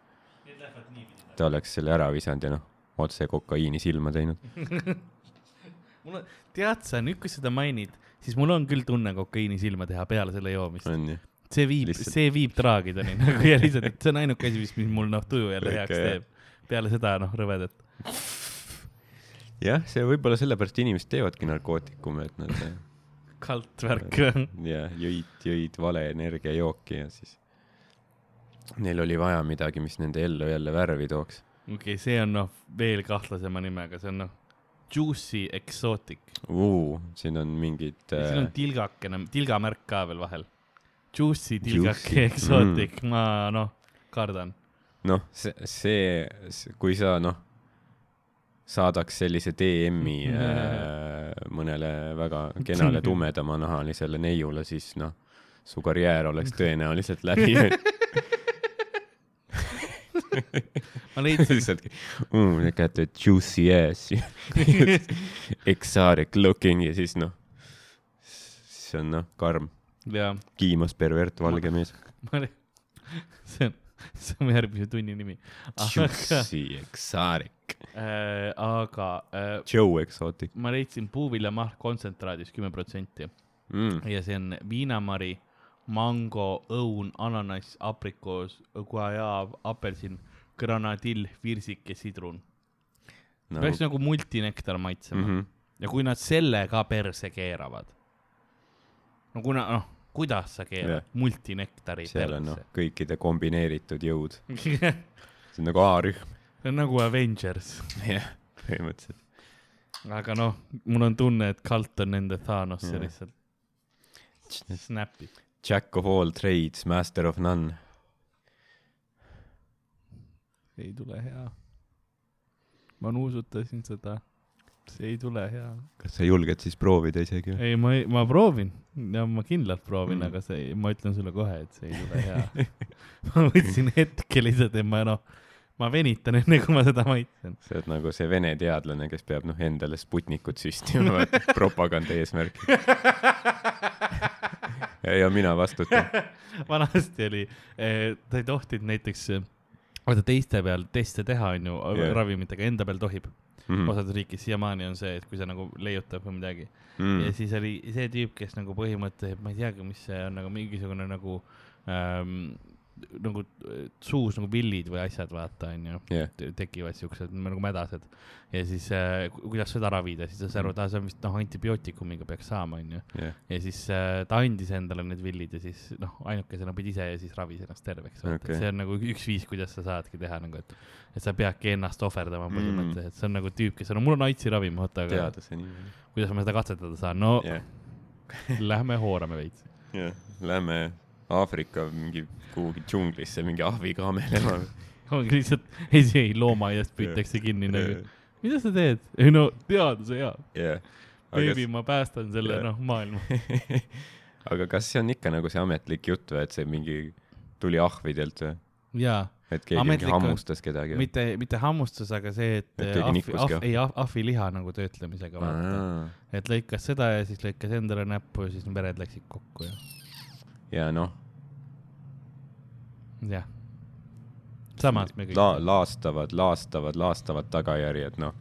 ta oleks selle ära visanud ja noh, otse kokaiini silma teinud. [laughs] mul on, tead sa, nüüd kui seda mainid, siis mul on küll tunne kokaiini silma teha peale selle joomist. see viib, see viib traagideni nagu ja lihtsalt, et see on ainuke asi, mis mul noh, tuju jälle heaks teeb. peale seda noh, rõvedat. jah, see võib-olla sellepärast inimesed teevadki narkootikume, et nad äh, [laughs] kaltvärk. ja jõid, jõid vale energiajooki ja siis neil oli vaja midagi, mis nende ellu jälle värvi tooks okei okay,, see on noh, veel kahtlasema nimega, see on noh, Juicy Exotic. uh,. siin on mingid siin on äh, tilgakene, tilgamärk ka veel vahel. Juicy tilgake Juicy, Exotic mm., ma noh, kardan. noh, see, see, kui sa noh, saadaks sellise DM-i äh, mõnele väga kenale [laughs] tumedamanahalisele neiule, siis noh, su karjäär oleks [laughs] tõenäoliselt läbi. [laughs] ma leidsin, lihtsalt mm,, got the juicy ass exotic looking ja siis noh, siis on noh, karm, kiimas pervert valge mees. see on, [laughs] see on järgmise tunni nimi. Juicy exotic, äh, aga äh, Joe exotic ma leidsin puuviljamahl kontsentraadis kümme protsenti mm.. ja see on viinamari, mango, õun, ananass, aprikoos, guajaav, apelsin, granadill, virsik ja sidrun no.. peaks nagu multinektar maitsema mm -hmm. ja kui nad selle ka perse keeravad, no kuna noh, kuidas sa keerad multinektari seal on noh kõikide kombineeritud jõud, [laughs] see see on nagu A-rühm. on nagu Avengers, jah, põhimõtteliselt. aga noh, mul on tunne, et Kalt on nende Thanos ja lihtsalt snapib. Jack of all trades, master of none. ei tule hea. ma nuusutasin seda, see ei tule hea. kas sa julged siis proovida isegi ei, ma, ma proovin ja ma kindlalt proovin Mm. aga see, ma ütlen sulle kohe, et see ei tule hea. [laughs] ma võtsin hetke lihtsalt, et ma noh, ma venitan enne, kui ma seda maitsen. sa oled nagu see vene teadlane, kes peab noh endale Sputnikut süstima [laughs] propaganda eesmärgil. ja, ja mina vastutan. [laughs] vanasti oli, ta ei tohtinud näiteks, vaata teiste peal teste teha, onju yeah., ravimitega, enda peal tohib mm.. mm. osades riikides siiamaani on see, et kui sa nagu leiutad või midagi mm. Mm. ja siis oli see tüüp, kes nagu põhimõtteliselt, ma ei teagi, mis see on, nagu mingisugune nagu ähm, nagu suus nagu villid või asjad, vaata, onju jah, tekivad siuksed nagu mädased ja siis äh, ku- kuidas seda ravida, siis ta sai aru, et aa, see on vist noh, antibiootikum'iga peaks saama, onju. ja siis äh, ta andis endale need villid ja siis noh, ainukesena pidi ise ja siis ravis ennast terveks okay.. See on nagu üks viis, kuidas sa saadki teha nagu, et, et sa peadki ennast ohverdama Mm. põhimõtteliselt, see on nagu tüüp, kes on, no mul on aitsi ravim, oota, aga teaduse nimi. kuidas ma seda katsetada saan, no jah, lähme hoorame veits. jah, lähme Aafrika mingi kuhugi džunglisse mingi ahviga amelema. [laughs] ongi lihtsalt, loomaaiast püütakse [laughs] kinni nagu, mida sa teed? ei no teadus on hea, jah, beebi, ma päästan selle Jah. noh, maailma. [laughs] aga kas see on ikka nagu see ametlik jutt või, et see mingi tuli ahvidelt või? jaa et keegi Ametlik mingi hammustas kedagi mitte, mitte hammustus, aga see, et Et ahvi, nikkuski ahv, ei ahv, ahviliha nagu töötlemisega vaata. et lõikas seda ja siis lõikas endale näppu ja siis vered läksid kokku ja, ja noh, jah. samas me kõik la-, laastavad, laastavad, laastavad tagajärjed, noh.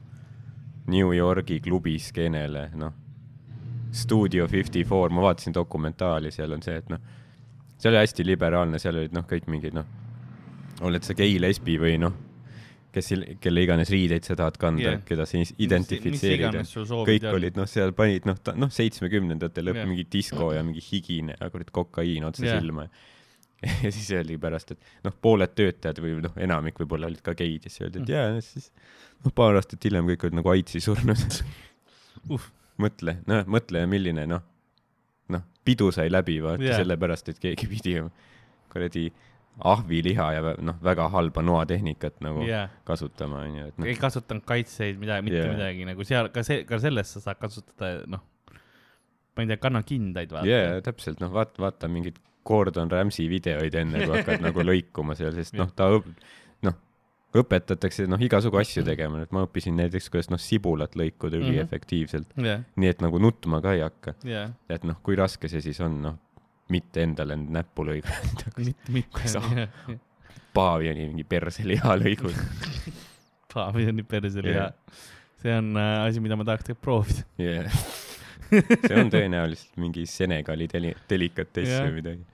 New Yorgi klubi skeenele, noh. Studio Fifty Four, ma vaatasin dokumentaali, seal on see, et noh, see oli hästi liberaalne, seal olid noh, kõik mingid noh, oled sa gei, lesbi või noh, kes, kelle iganes riideid sa tahad kanda Jah. yeah., keda sa is- mis identifitseerid. iganes sul soovid kõik olid noh, seal panid noh, noh seitsmekümnendate lõpp Jah. yeah. mingi disko ja mingi higine, kurat kokaiin otse Jah. yeah. silma. ja [laughs] siis öeldi pärast, et noh, pooled töötajad või noh, enamik võib-olla olid ka geid ja siis öeldi, et Mm. jaa, siis noh, paar aastat hiljem kõik olid nagu aidsi surnud [laughs] Uh.. mõtle, noh, mõtle, milline noh, noh, pidu sai läbi vaata yeah. sellepärast, et keegi pidi kuradi ahviliha ja noh, väga halba noatehnikat nagu yeah. kasutama onju, et noh ei, kasutanud kaitseid, mida, mitte yeah. midagi nagu seal ka see, ka sellest sa saad kasutada, noh, ma ei tea, kanna kindaid vaata jaa, täpselt, noh, vaata, vaata mingeid Gordon Ramsay videoid enne, kui hakkad [laughs] nagu lõikuma seal, sest noh, ta õp-, noh, õpetatakse noh, igasugu asju tegema, et ma õppisin näiteks, kuidas noh, sibulat lõikuda üliefektiivselt mm, -hmm. nii et nagu nutma ka ei hakka. jah, et noh, kui raske see siis on, noh, mitte endale näppu lõigata, [laughs] mitte, mitte paaviani mingi perseliha lõigud. [laughs] paviljoni perseliha yeah.. see on äh, asi, mida ma tahaks tegelikult proovida. Yeah. See on tõenäoliselt mingi Senegali deli-, delikatess või midagi.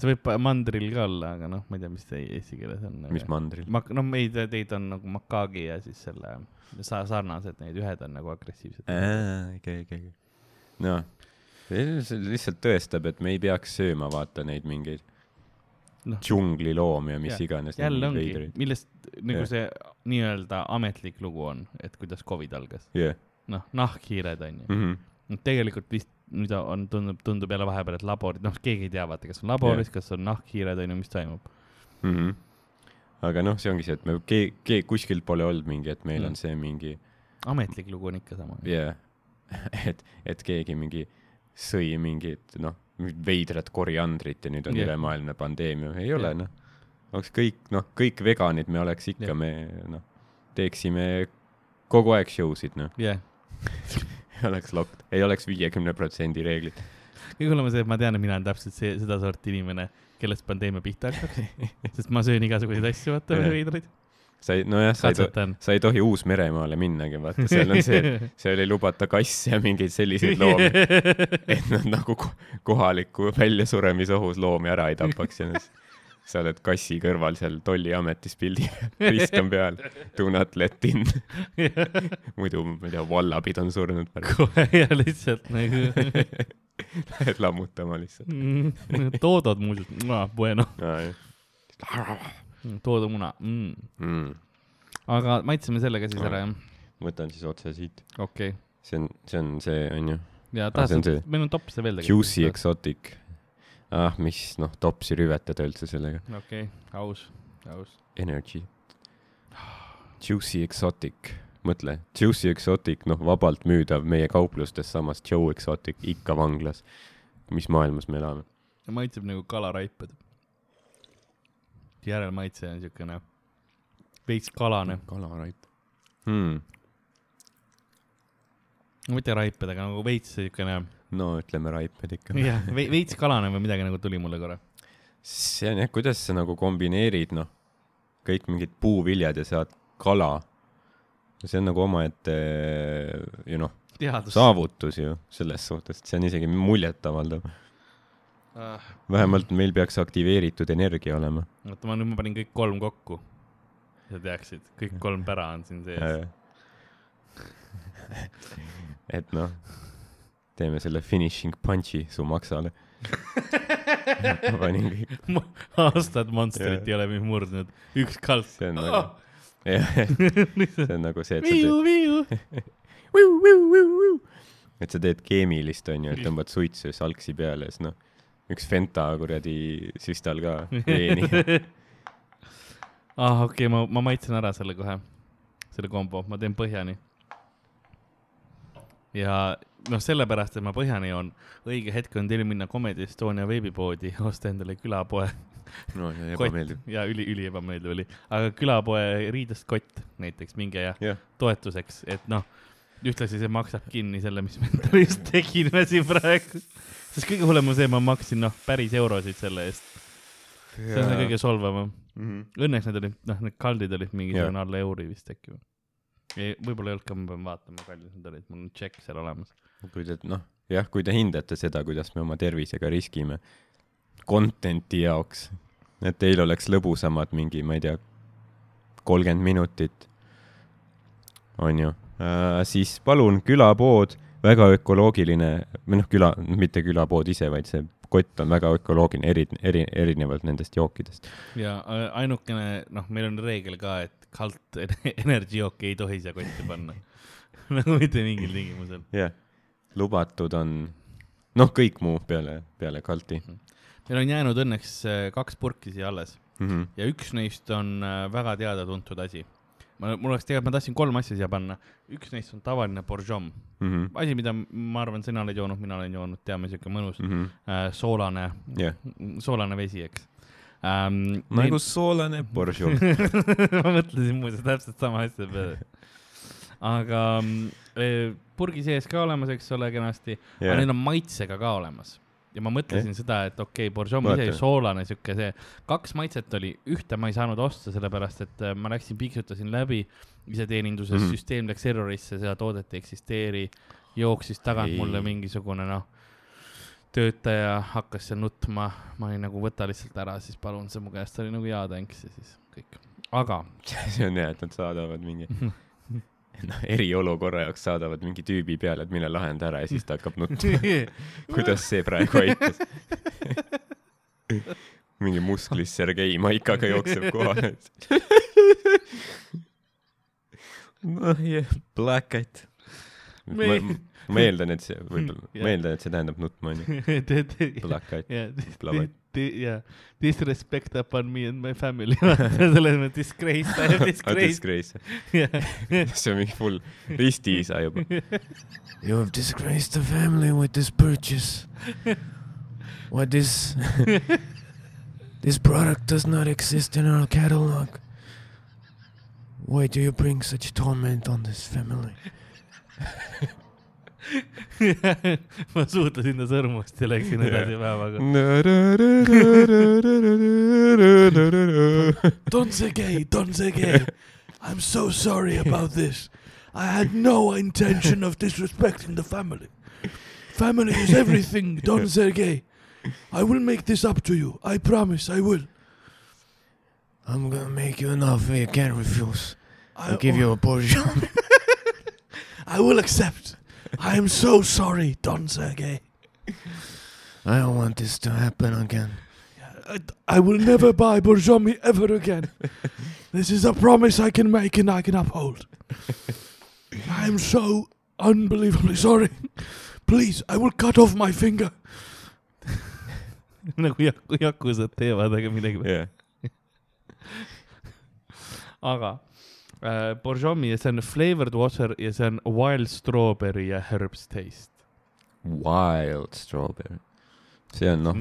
see võib mandril ka olla, aga noh, ma ei tea, mis see eesti keeles on. mis mandril? Mak-, no meid, teid on nagu Makagi ja siis selle sa-, sarnased, need ühed on nagu agressiivsed. okei, okei, okei. noh, see lihtsalt tõestab, et me ei peaks sööma, vaata neid mingeid Noh. džungliloomi ja mis Jah. iganes. jälle ongi, millest nagu Jah. see nii-öelda ametlik lugu on, et kuidas Covid algas. jah, noh, nahkhiired on ju. Mhm. tegelikult vist nüüd on, tundub, tundub jälle vahepeal, et laborid, noh, keegi ei tea, vaata, kas on laboris, kas on nahkhiired on ju, mis toimub. Mhm. aga noh, see ongi see, et me ke-, ke-, kuskilt pole olnud mingi, et meil Mm. on see mingi, ametlik lugu on ikka sama. jah, [laughs] et, et keegi mingi sõi mingit, noh, veidrat koriandrit ja nüüd on Jah. ülemaailmne pandeemia, ei ole Jah. noh. oleks kõik, noh, kõik veganid me oleks ikka me, noh, teeksime kogu aeg show sid, noh. jah, [laughs] ei oleks lokt-, ei oleks viiekümne protsendi reeglit. kõige hullem on see, et ma tean, et mina olen täpselt see, sedasorti inimene, kellest pandeemia pihta hakkaks. [laughs] sest ma söön igasuguseid asju, vaata, veidraid. sa ei, nojah, sa ei tohi, sa ei tohi Uus-Meremaale minnagi, vaata, seal on see, [laughs] seal ei lubata kasse ja mingeid selliseid loomi, et nad nagu ko- kohaliku väljasuremisohus loomi ära ei tapaks ja siis sa oled kassi kõrval seal tolliametis pildi peal, riist on peal, do not let in. [laughs] muidu, ma ei tea, vallapid on surnud kohe ja lihtsalt nagu [laughs] lähed lammutama lihtsalt. mm, toodod muuseas, bueno, toodo muna mm.. Mm. aga maitseme selle ka siis ära, jah? võtan siis otse siit, okei okay.. see on, see on see, onju, ja Ah, see., meil on topse veel Juicy. Exotic. ah, mis noh, topsi rüvetada üldse sellega. okei okay., aus, aus. Energy. Juicy Exotic, mõtle, Juicy Exotic, noh, vabalt müüdav meie kauplustes, samas Joe Exotic ikka vanglas. mis maailmas me elame? maitseb nagu kalaraiped. järelmaitse on siukene veits kalane, kalaraip hmm.. mitte raiped, aga nagu veits siukene, no ütleme raiped ikka. [laughs] jah, veits kalane või midagi nagu tuli mulle korra. see on jah, kuidas sa nagu kombineerid, noh, kõik mingid puuviljad ja saad kala. see on nagu omaette ju noh, saavutus ju selles suhtes, et see on isegi muljetavaldav. Ah, vähemalt meil peaks aktiveeritud energia olema. oota, ma nüüd ma panin kõik kolm kokku. sa teaksid, kõik kolm pära on siin sees. [laughs] et noh, teeme selle finishing punch'i su maksale. [laughs] ma panin kõik, aastad Monsterit ei ole mind murdnud, üks kalk. see on nagu, [laughs] jah, see on nagu see, et sa teed, [laughs] et sa teed keemilist, onju, et tõmbad suitsu ja salksi peale ja siis noh, üks Fenta kuradi süstal ka veeni. ah, okei okay,, ma, ma maitsen ära selle kohe, selle kombo, ma teen põhjani. ja noh, sellepärast, et ma põhjani joon, õige hetk on teil minna Comedy Estonia veebipoodi osta endale külapoe no ja ebameeldiv. ja üli, üli ebameeldiv oli, aga külapoe riidest kott näiteks, minge ja jah, toetuseks, et noh, ühtlasi see maksab kinni selle, mis me endale just tegime siin praegu. sest kõige hullem on see, ma maksin noh, päris eurosid selle eest, see on see kõige solvavam. Mhm. Õnneks need olid, noh, need kaldid olid mingisugune alla euri vist äkki või? võib-olla ei olnud ka, ma pean vaatama, kallid need olid, mul on tšekk seal olemas. Kui te noh, jah, kui te hindate seda, kuidas me oma tervisega riskime content'i jaoks, et teil oleks lõbusamad mingi, ma ei tea, kolmkümmend minutit, onju äh,, siis palun külapood, väga ökoloogiline, või noh, küla, mitte külapood ise, vaid see kott on väga ökoloogiline, eri, eri, erinevalt nendest jookidest. ja äh, ainukene, noh, meil on reegel ka, et kalt [laughs] energy jooki ei tohi siia kotti panna. [laughs] nagu mitte mingil tingimusel. jah yeah., lubatud on, noh, kõik muu peale, peale kalti meil on jäänud õnneks äh, kaks purki siia alles mm. -hmm. ja üks neist on äh, väga teada-tuntud asi. ma, mul oleks tegelikult, ma tahtsin kolm asja siia panna. üks neist on tavaline Borjom, Mm -hmm. asi, mida ma arvan, sina oled joonud, mina olen joonud, teame, siuke mõnus mm -hmm. äh, soolane jah, soolane vesi, eks ähm,. nagu soolane boržo. [laughs] ma mõtlesin muuseas täpselt sama asja peale. aga mm, purgi sees ka olemas, eks ole, kenasti yeah., aga neil on maitsega ka olemas. ja ma mõtlesin yeah. seda, et okei okay,, Borjom ise ju soolane, sihuke see, kaks maitset oli, ühte ma ei saanud osta, sellepärast et äh, ma läksin, piiksutasin läbi, iseteeninduses mm. -hmm. süsteem läks errorisse, seda toodet ei eksisteeri, jooksis tagant Ei. mulle mingisugune noh, töötaja hakkas seal nutma, ma olin nagu võta lihtsalt ära, siis palun see mu käest, oli nagu jaa, thanks ja siis kõik. aga [laughs] see on hea, et nad saadavad mingi, [laughs] [laughs] noh, eriolukorra jaoks saadavad mingi tüübi peale, et mine lahenda ära ja siis ta hakkab nutma. [laughs] kuidas see praegu aitas? [laughs] mingi musklis Sergei maikaga jookseb kohale. noh, jah, black eyed. ma ma eeldan, et see, võib-olla, Jah. ma eeldan, et see tähendab nutma, onju. Black yeah, Blavat. Yeah, disrespect upon me and my family. selles mõttes disgrace, I have [laughs] oh, disgrace. Disgrace. Yeah. [laughs] see on mingi full ristiisa juba. [laughs] You have disgraced the family with this purchase. What this this product does not exist in our catalog. Why do you bring such torment on this family? [laughs] ma suutasin ta sõrmust ja läksin edasi päevaga. Don't say gay, don't say gay. I'm so sorry about this. I had no intention of disrespecting the family. Family is everything, Don Sergey. I will make this up to you. I promise I will. I'm gonna make you an offer you can't refuse. I, I'll give you a portion. I will accept. I am so sorry, Don Sergey. I don't want this to happen again. I, I will never buy Borjomi ever again. This is a promise I can make and I can uphold. I am so unbelievably sorry. Please, I will cut off my finger. [laughs] nagu Jaku, Jakusad teevad, aga midagi Yeah. aga Borjomi ja see on flavored water ja see on wild strawberry ja herbs taste. Wild strawberry. see on noh,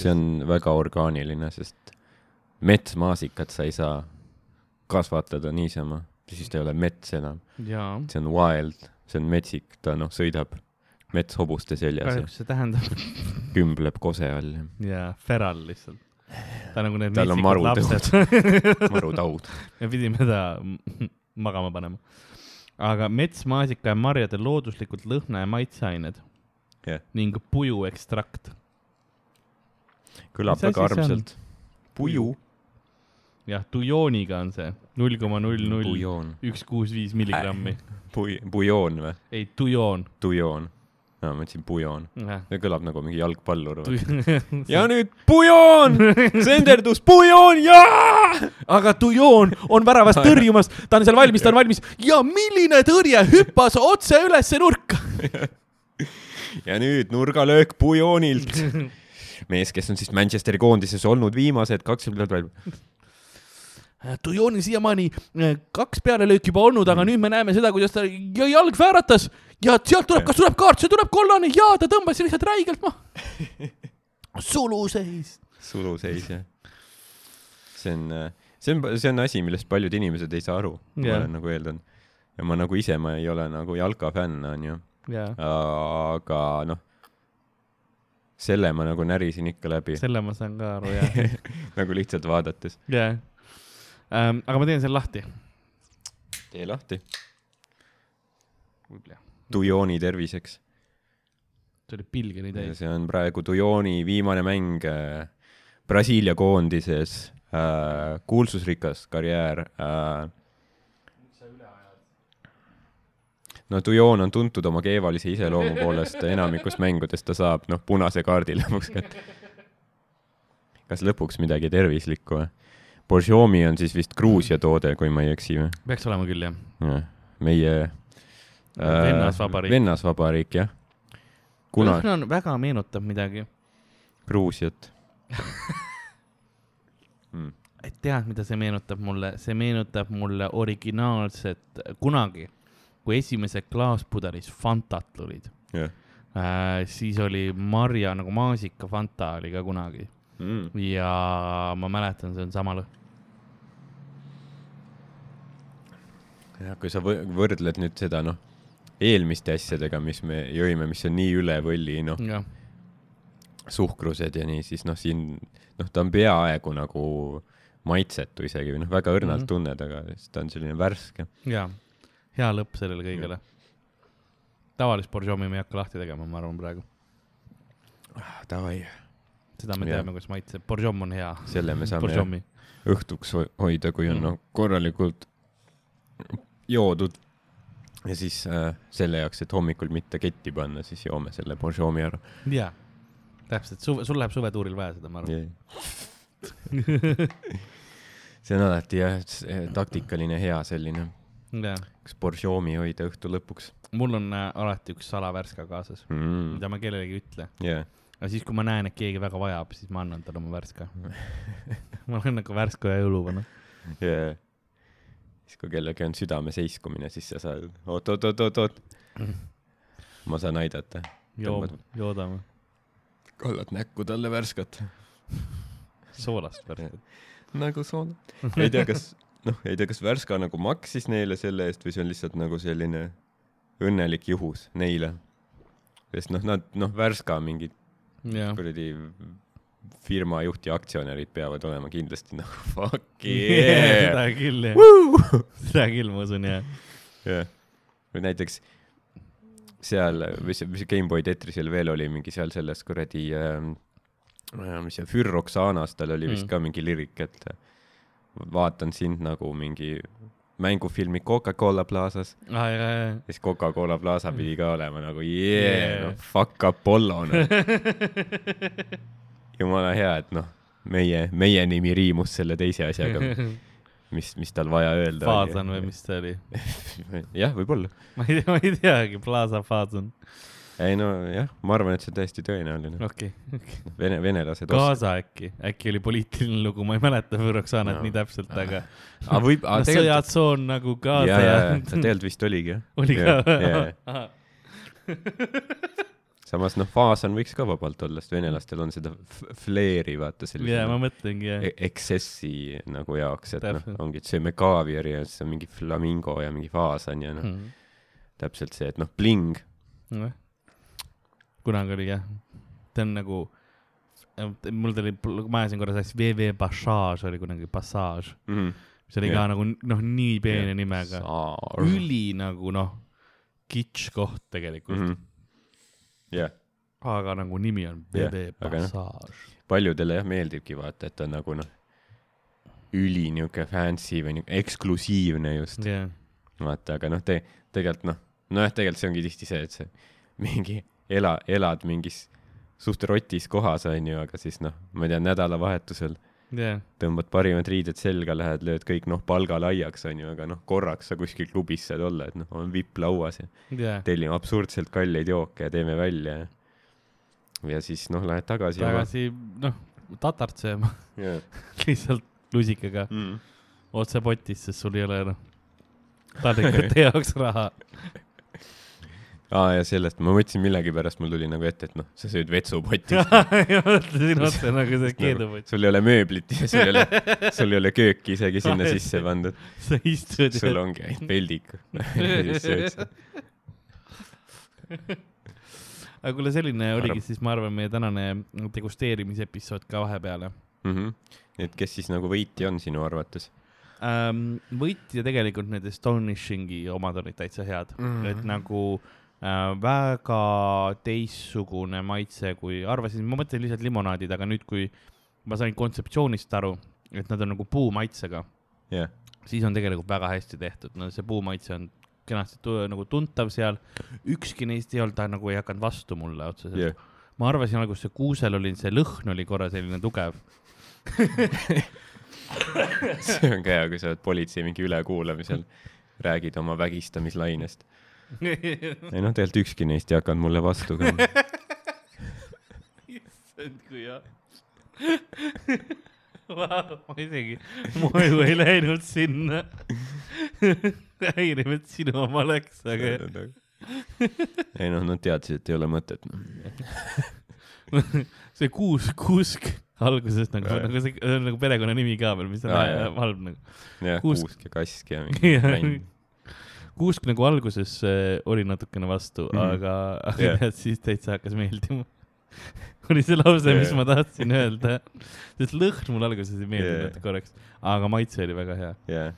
see on väga orgaaniline, sest metsmaasikat sa ei saa kasvatada niisama, siis ta ei ole mets enam. see on wild, see on metsik, ta noh, sõidab metshobuste seljas ja kahjuks see tähendab kümbleb kose all ja jaa, feral lihtsalt. Ta nagu need Tal on marutõud. marutaud. me pidime ta magama panema. aga metsmaasika ja marjade looduslikud lõhna- ja maitseained Jah. ning pujuekstrakt. kõlab Mis asi väga armsalt. puju. jah, tujooniga on see null koma null null üks kuus viis milligrammi. Pui-, pujoon või? ei, tujoon. tujoon. aa, ma mõtlesin pujoon. see kõlab nagu mingi jalgpallur [laughs] ja nüüd pujoon, senderdus, pujoon, jaa. aga tujoon on väravast tõrjumas, ta on seal valmis, ta on valmis ja milline tõrje, hüppas otse ülesse nurka. [laughs] ja nüüd nurgalöök pujoonilt. [laughs] mees, kes on siis Manchesteri koondises olnud viimased kakskümmend aastat. tujoonil siiamaani eh, kaks pealelööki juba olnud, aga nüüd me näeme seda, kuidas ta ja jalg vääratas ja sealt tuleb, kas tuleb kaart, see tuleb kollane ja ta tõmbas lihtsalt räigelt maha. [laughs] suluseis. suluseis jah. see on, see on, see on asi, millest paljud inimesed ei saa aru, ma Jah. olen nagu eeldanud. ja ma nagu ise, ma ei ole nagu jalkafänn, onju, jaa, aga noh, selle ma nagu närisin ikka läbi, [laughs] selle ma saan ka aru, jah. nagu lihtsalt vaadates. jaa. aga ma teen selle lahti. tee lahti, Dujooni terviseks. see oli pilgeni täis. see on praegu Dujooni viimane mäng äh, Brasiilia koondises äh,, kuulsusrikas karjäär äh,. no Dujon on tuntud oma keevalise iseloomu poolest, enamikus mängudes ta saab noh, punase kaardi lõpuks kätte. kas lõpuks midagi tervislikku või? Borjomi on siis vist Gruusia toode, kui ma ei eksi või? peaks olema küll, jah. meie äh, Vennasvabariik. vennasvabariik jah. kuna väga meenutab midagi. Gruusiat [laughs] mm.. et tead, mida see meenutab mulle, see meenutab mulle originaalset, kunagi, kui esimesed klaaspudelis Fantat tulid jah äh,, siis oli marja nagu maasika Fanta oli ka kunagi mm.. ja ma mäletan, see on sama lõhn. jah, kui sa võ- võrdled nüüd seda noh, eelmiste asjadega, mis me jõime, mis on nii üle võlli, noh, suhkrused ja nii, siis noh, siin noh, ta on peaaegu nagu maitsetu isegi või noh, väga õrnalt mm -hmm. tunned, aga siis ta on selline värske. ja hea lõpp sellele kõigele. tavalist Borjomi me ei hakka lahti tegema, ma arvan praegu. Davai, seda me Jah. teame, kuidas maitseb. Borjom on hea. selle me saame õhtuks ho- hoida, kui on Mm. noh, korralikult joodud. Ja siis äh, selle jaoks, et hommikul mitte ketti panna, siis joome selle Borjomi ära jaa, täpselt, suve, sul läheb suvetuuril vaja seda, ma arvan. [laughs] see on alati jah, taktikaline hea selline, kas Borjomi hoida õhtu lõpuks mul on äh, alati üks salavärska kaasas, mm.. mida ma kellelegi ei ütle. Yeah. aga siis, kui ma näen, et keegi väga vajab, siis ma annan talle oma värska. [laughs] ma olen nagu värske ja jõuluvana. Yeah. Siis kui kellelgi on südame seiskumine, siis sa saad, oot, oot, oot, oot, oot. ma saan aidata. joome, joodame kallad näkku talle värskat. soolast värsket. nagu soon. ei tea, kas, noh, ei tea, kas Värska nagu maksis neile selle eest või see on lihtsalt nagu selline õnnelik juhus neile. sest noh, nad, noh, Värska mingid kuradi firma juht ja aktsionärid peavad olema kindlasti nagu [laughs] fuck yeah. seda küll jah, seda küll ma usun jah. jah, või näiteks seal, mis, mis GameBoy Tetrisil veel oli mingi seal selles kuradi äh,, mis see, Fürroxanas, tal oli vist Mm. ka mingi lirik, et vaatan sind nagu mingi mängufilmi Coca-Cola Plazas, aa, ja, ja, siis Coca-Cola Plaza pidi ka olema nagu yeah, Yeah. yeah., no fuck Apollo no. [laughs] jumala hea, et noh, meie, meie nimi riimus selle teise asjaga, ja. mis, mis tal vaja öelda Faasan või mis see oli? [laughs] jah, võib-olla. ma ei tea, ma ei teagi, Plaza Faasan. ei no jah, ma arvan, et see on täiesti tõenäoline. okei, Vene, venelased. Gaza äkki, äkki oli poliitiline lugu, ma ei mäleta Võroksaanat No. nii täpselt, aga aga võib, no aga tegelikult, sõjatsoon nagu ja, Gaza ja, ja, ta tegelikult vist oligi jah. oli Jaa, ka jaa. [laughs] samas noh, Faasan võiks ka vabalt olla, sest venelastel on seda f- flair'i vaata sellise ma mõtlengi jah e- eksessi nagu jaoks, et noh ongi, et sööme kaaviari ja siis on mingi flamingo ja mingi faasan ja noh, Hmm. täpselt see, et noh, bling. Nojah. kunagi oli jah, ta on nagu, mul tuli, ma ajasin korra sassi, VV Passage oli kunagi Passage, mis oli ka Jah. nagu noh, nii peene nimega, Mhm. üli nagu noh, kitsch koht tegelikult mm. -hmm. jah, aga nagu nimi on Bebe aga noh. Passage. paljudele jah meeldibki vaata, et on nagu noh, üli niuke fancy või niuke eksklusiivne just, jah, vaata, aga noh, te tegelikult noh, nojah, tegelikult see ongi tihti see, et sa mingi ela, elad mingis suht rotis kohas, onju, aga siis noh, ma ei tea, nädalavahetusel jah, tõmbad parimad riided selga, lähed, lööd kõik noh, palga laiaks, onju, aga noh, korraks sa kuskil klubis saad olla, et noh, on vipp lauas ja jah. tellime absurdselt kalleid jooke ja teeme välja ja ja siis noh, lähed tagasi. tagasi, noh, tatartsema Yeah. [laughs] lihtsalt lusikaga Mm. otse potis, sest sul ei ole noh, taldrikute [laughs] jaoks raha. Aa ja sellest ma mõtlesin millegipärast mul tuli nagu ette, et noh, sa sööd vetsupotis. [laughs] mõtlesin otse nagu see keedupott. sul ei ole mööblit ja sul ei ole, [laughs] sul ei ole kööki isegi sinna sisse pandud. sa istud sul ongi ainult peldik. [laughs] ja aga kuule, selline oligi siis, ma arvan, meie tänane degusteerimisepisood ka vahepeale Mhm. et kes siis nagu võitja on sinu arvates? ähm,. võitja tegelikult need Astonishingi omad olid täitsa head mm. -hmm. et nagu väga teistsugune maitse, kui arvasin, ma mõtlesin lihtsalt limonaadid, aga nüüd, kui ma sain kontseptsioonist aru, et nad on nagu puumaitsega, jah, siis on tegelikult väga hästi tehtud, no see puumaitse on kenasti tu nagu tuntav seal. ükski neist ei olnud, ta nagu ei hakanud vastu mulle otseselt jah. ma arvasin alguses, see kuusel oli, see lõhn oli korra selline tugev. [laughs] see on ka hea, kui sa oled politsei mingi ülekuulamisel, räägid oma vägistamislainest. [laughs] ei noh, tegelikult ükski neist ei hakanud mulle vastu ka. issand, kui hea. ma isegi, mu aju ei läinud sinna. häirib, et sinu oma läks, aga ei noh, nad teadsid, et ei ole mõtet. [laughs] see kuus, kuusk alguses nagu, nagu see see on nagu perekonnanimi ka veel, mis on halb nagu. jah, Kuusk. ja kask ja [laughs] mingi mänd. Kuusk nagu alguses äh, oli natukene vastu mm. -hmm. aga, aga yeah. siis täitsa hakkas meeldima. [laughs] oli see lause, mis Jah. ma tahtsin öelda. sest lõhn mulle alguses ei meeldinud yeah. korraks, aga maitse oli väga hea. jah,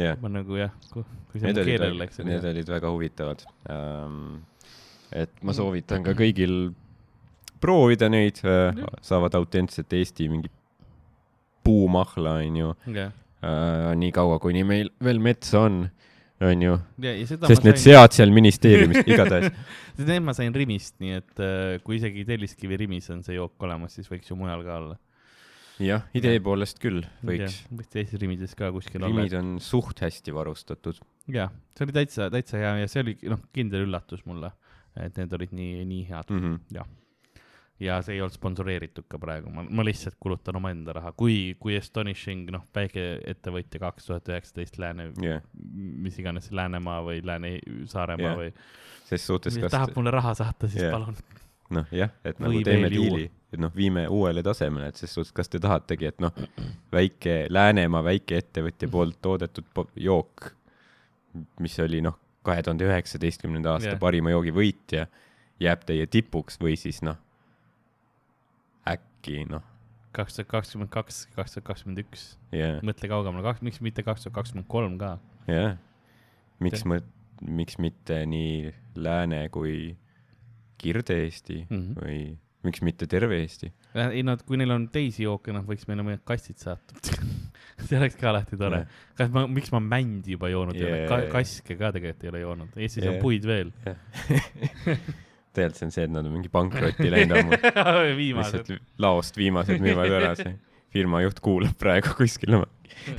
jah. ma nagu jah, kui see mu olid keelele läks. need olid väga huvitavad um,. et ma Mm. soovitan ka kõigil proovida neid uh, saavad autentset Eesti mingit puumahla, onju jah, uh,, nii kaua, kuni meil veel metsa on, onju, ja, ja sest need sain, sead seal ministeeriumis, [laughs] igatahes. need ma sain Rimist, nii et äh, kui isegi Telliskivi Rimis on see jook olemas, siis võiks ju mujal ka olla. jah, idee poolest küll võiks. võiks teistes Rimides ka kuskil olla Rimid. on suht hästi varustatud. jah, see oli täitsa, täitsa hea ja see oli noh, kindel üllatus mulle, et need olid nii, nii head Mm -hmm. Ja see ei olnud sponsoreeritud ka praegu, ma, ma lihtsalt kulutan omaenda raha, kui, kui Astonishing, noh, väikeettevõtja kaks tuhat üheksateist Lääne jah, mis iganes Läänemaa või Lääne-Saaremaa Jah. või ses suhtes, kas tahab mulle raha saata, siis Jah. palun. noh, jah, et nagu Või teeme diili, et noh, viime uuele tasemele, et ses suhtes, kas te tahategi, et noh, väike Läänemaa väikeettevõtja poolt toodetud jook, mis oli noh, kahe tuhande üheksateistkümnenda aasta Jah. parima joogi võitja, jääb teie tipuks või siis noh, äkki noh, kaks tuhat kakskümmend kaks, kaks tuhat kakskümmend üks, mõtle kaugemale, kaks, miks mitte kaks tuhat kakskümmend kolm ka. jah. miks ma, miks mitte nii Lääne kui Kirde-Eesti Mhm. või miks mitte terve Eesti? ei no kui neil on teisi jooke, noh, võiks meile mõned kastid saata. [laughs] see oleks ka alati tore. kas ma, miks ma mändi juba joonud ei ole Yeah. ka,, kaske ka tegelikult ei ole joonud, Eestis Yeah. on puid veel. [laughs] [laughs] tegelikult see on see, et nad on mingi pankrotti [laughs] läinud ammu. lihtsalt laost viimased müüvad ära, see firma juht kuulab praegu kuskil oma,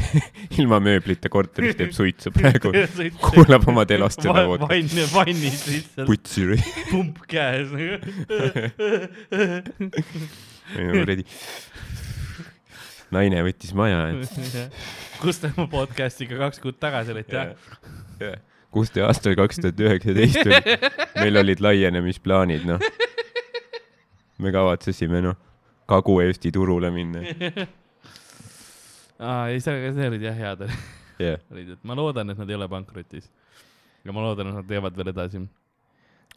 [laughs] ilma mööblita korteris teeb suitsu praegu, [laughs] kuulab oma telost seda voodit. vann, vannis lihtsalt putsi või pump käes. kuradi. naine võttis maja, et kus te oma podcast'iga kaks kuud tagasi olite, jah? Kus te aastal kaks tuhat üheksateist meil olid laienemisplaanid, noh. me kavatsesime, noh, Kagu-Eesti turule minna, aa, ei, see, see olid jah head jah. olid, et ma loodan, et nad ei ole pankrotis. ja ma loodan, et nad teevad veel edasi.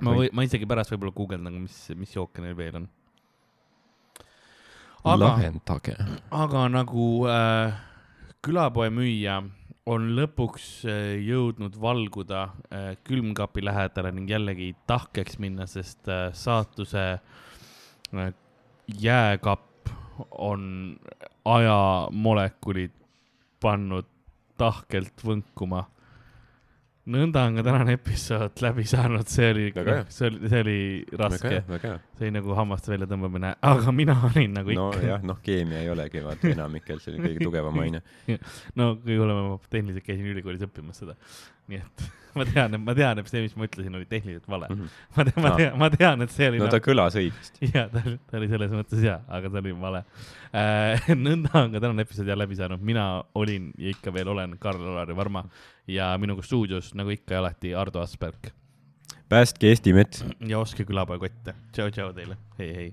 ma Või- ma isegi pärast võib-olla guugeldan, mis, mis jooke neil veel on. aga, lahendage. aga nagu äh, külapoe müüja on lõpuks äh, jõudnud valguda äh, külmkapi lähedale ning jällegi tahkeks minna, sest äh, saatuse jääkapp on ajamolekulid pannud tahkelt võnkuma. Nõnda on ka tänane episood läbi saanud, see oli see oli, see oli raske see oli nagu hammaste väljatõmbamine, aga mina olin nagu ikka nojah, noh, keemia ei olegi vaata enamikel selline kõige tugevam aine. [laughs] no kõige hullem, ma tehniliselt käisin ülikoolis õppimas seda. Nii [laughs] et ma tean, ma tean, et see, mis ma ütlesin, oli tehniliselt vale. [laughs] ma tean, ma tean, ma tean, et see oli no ta kõlas õigesti. [laughs] ja ta ta oli selles mõttes hea, aga see oli vale äh,. nõnda on ka tänane episood jälle läbi saanud, mina olin ja ikka veel olen Karl-Alari Varma ja minuga stuudios nagu ikka ja alati Ardo Asperg päästke Eesti mets. ja ostke külapoekotte. tšau, tšau teile, hei,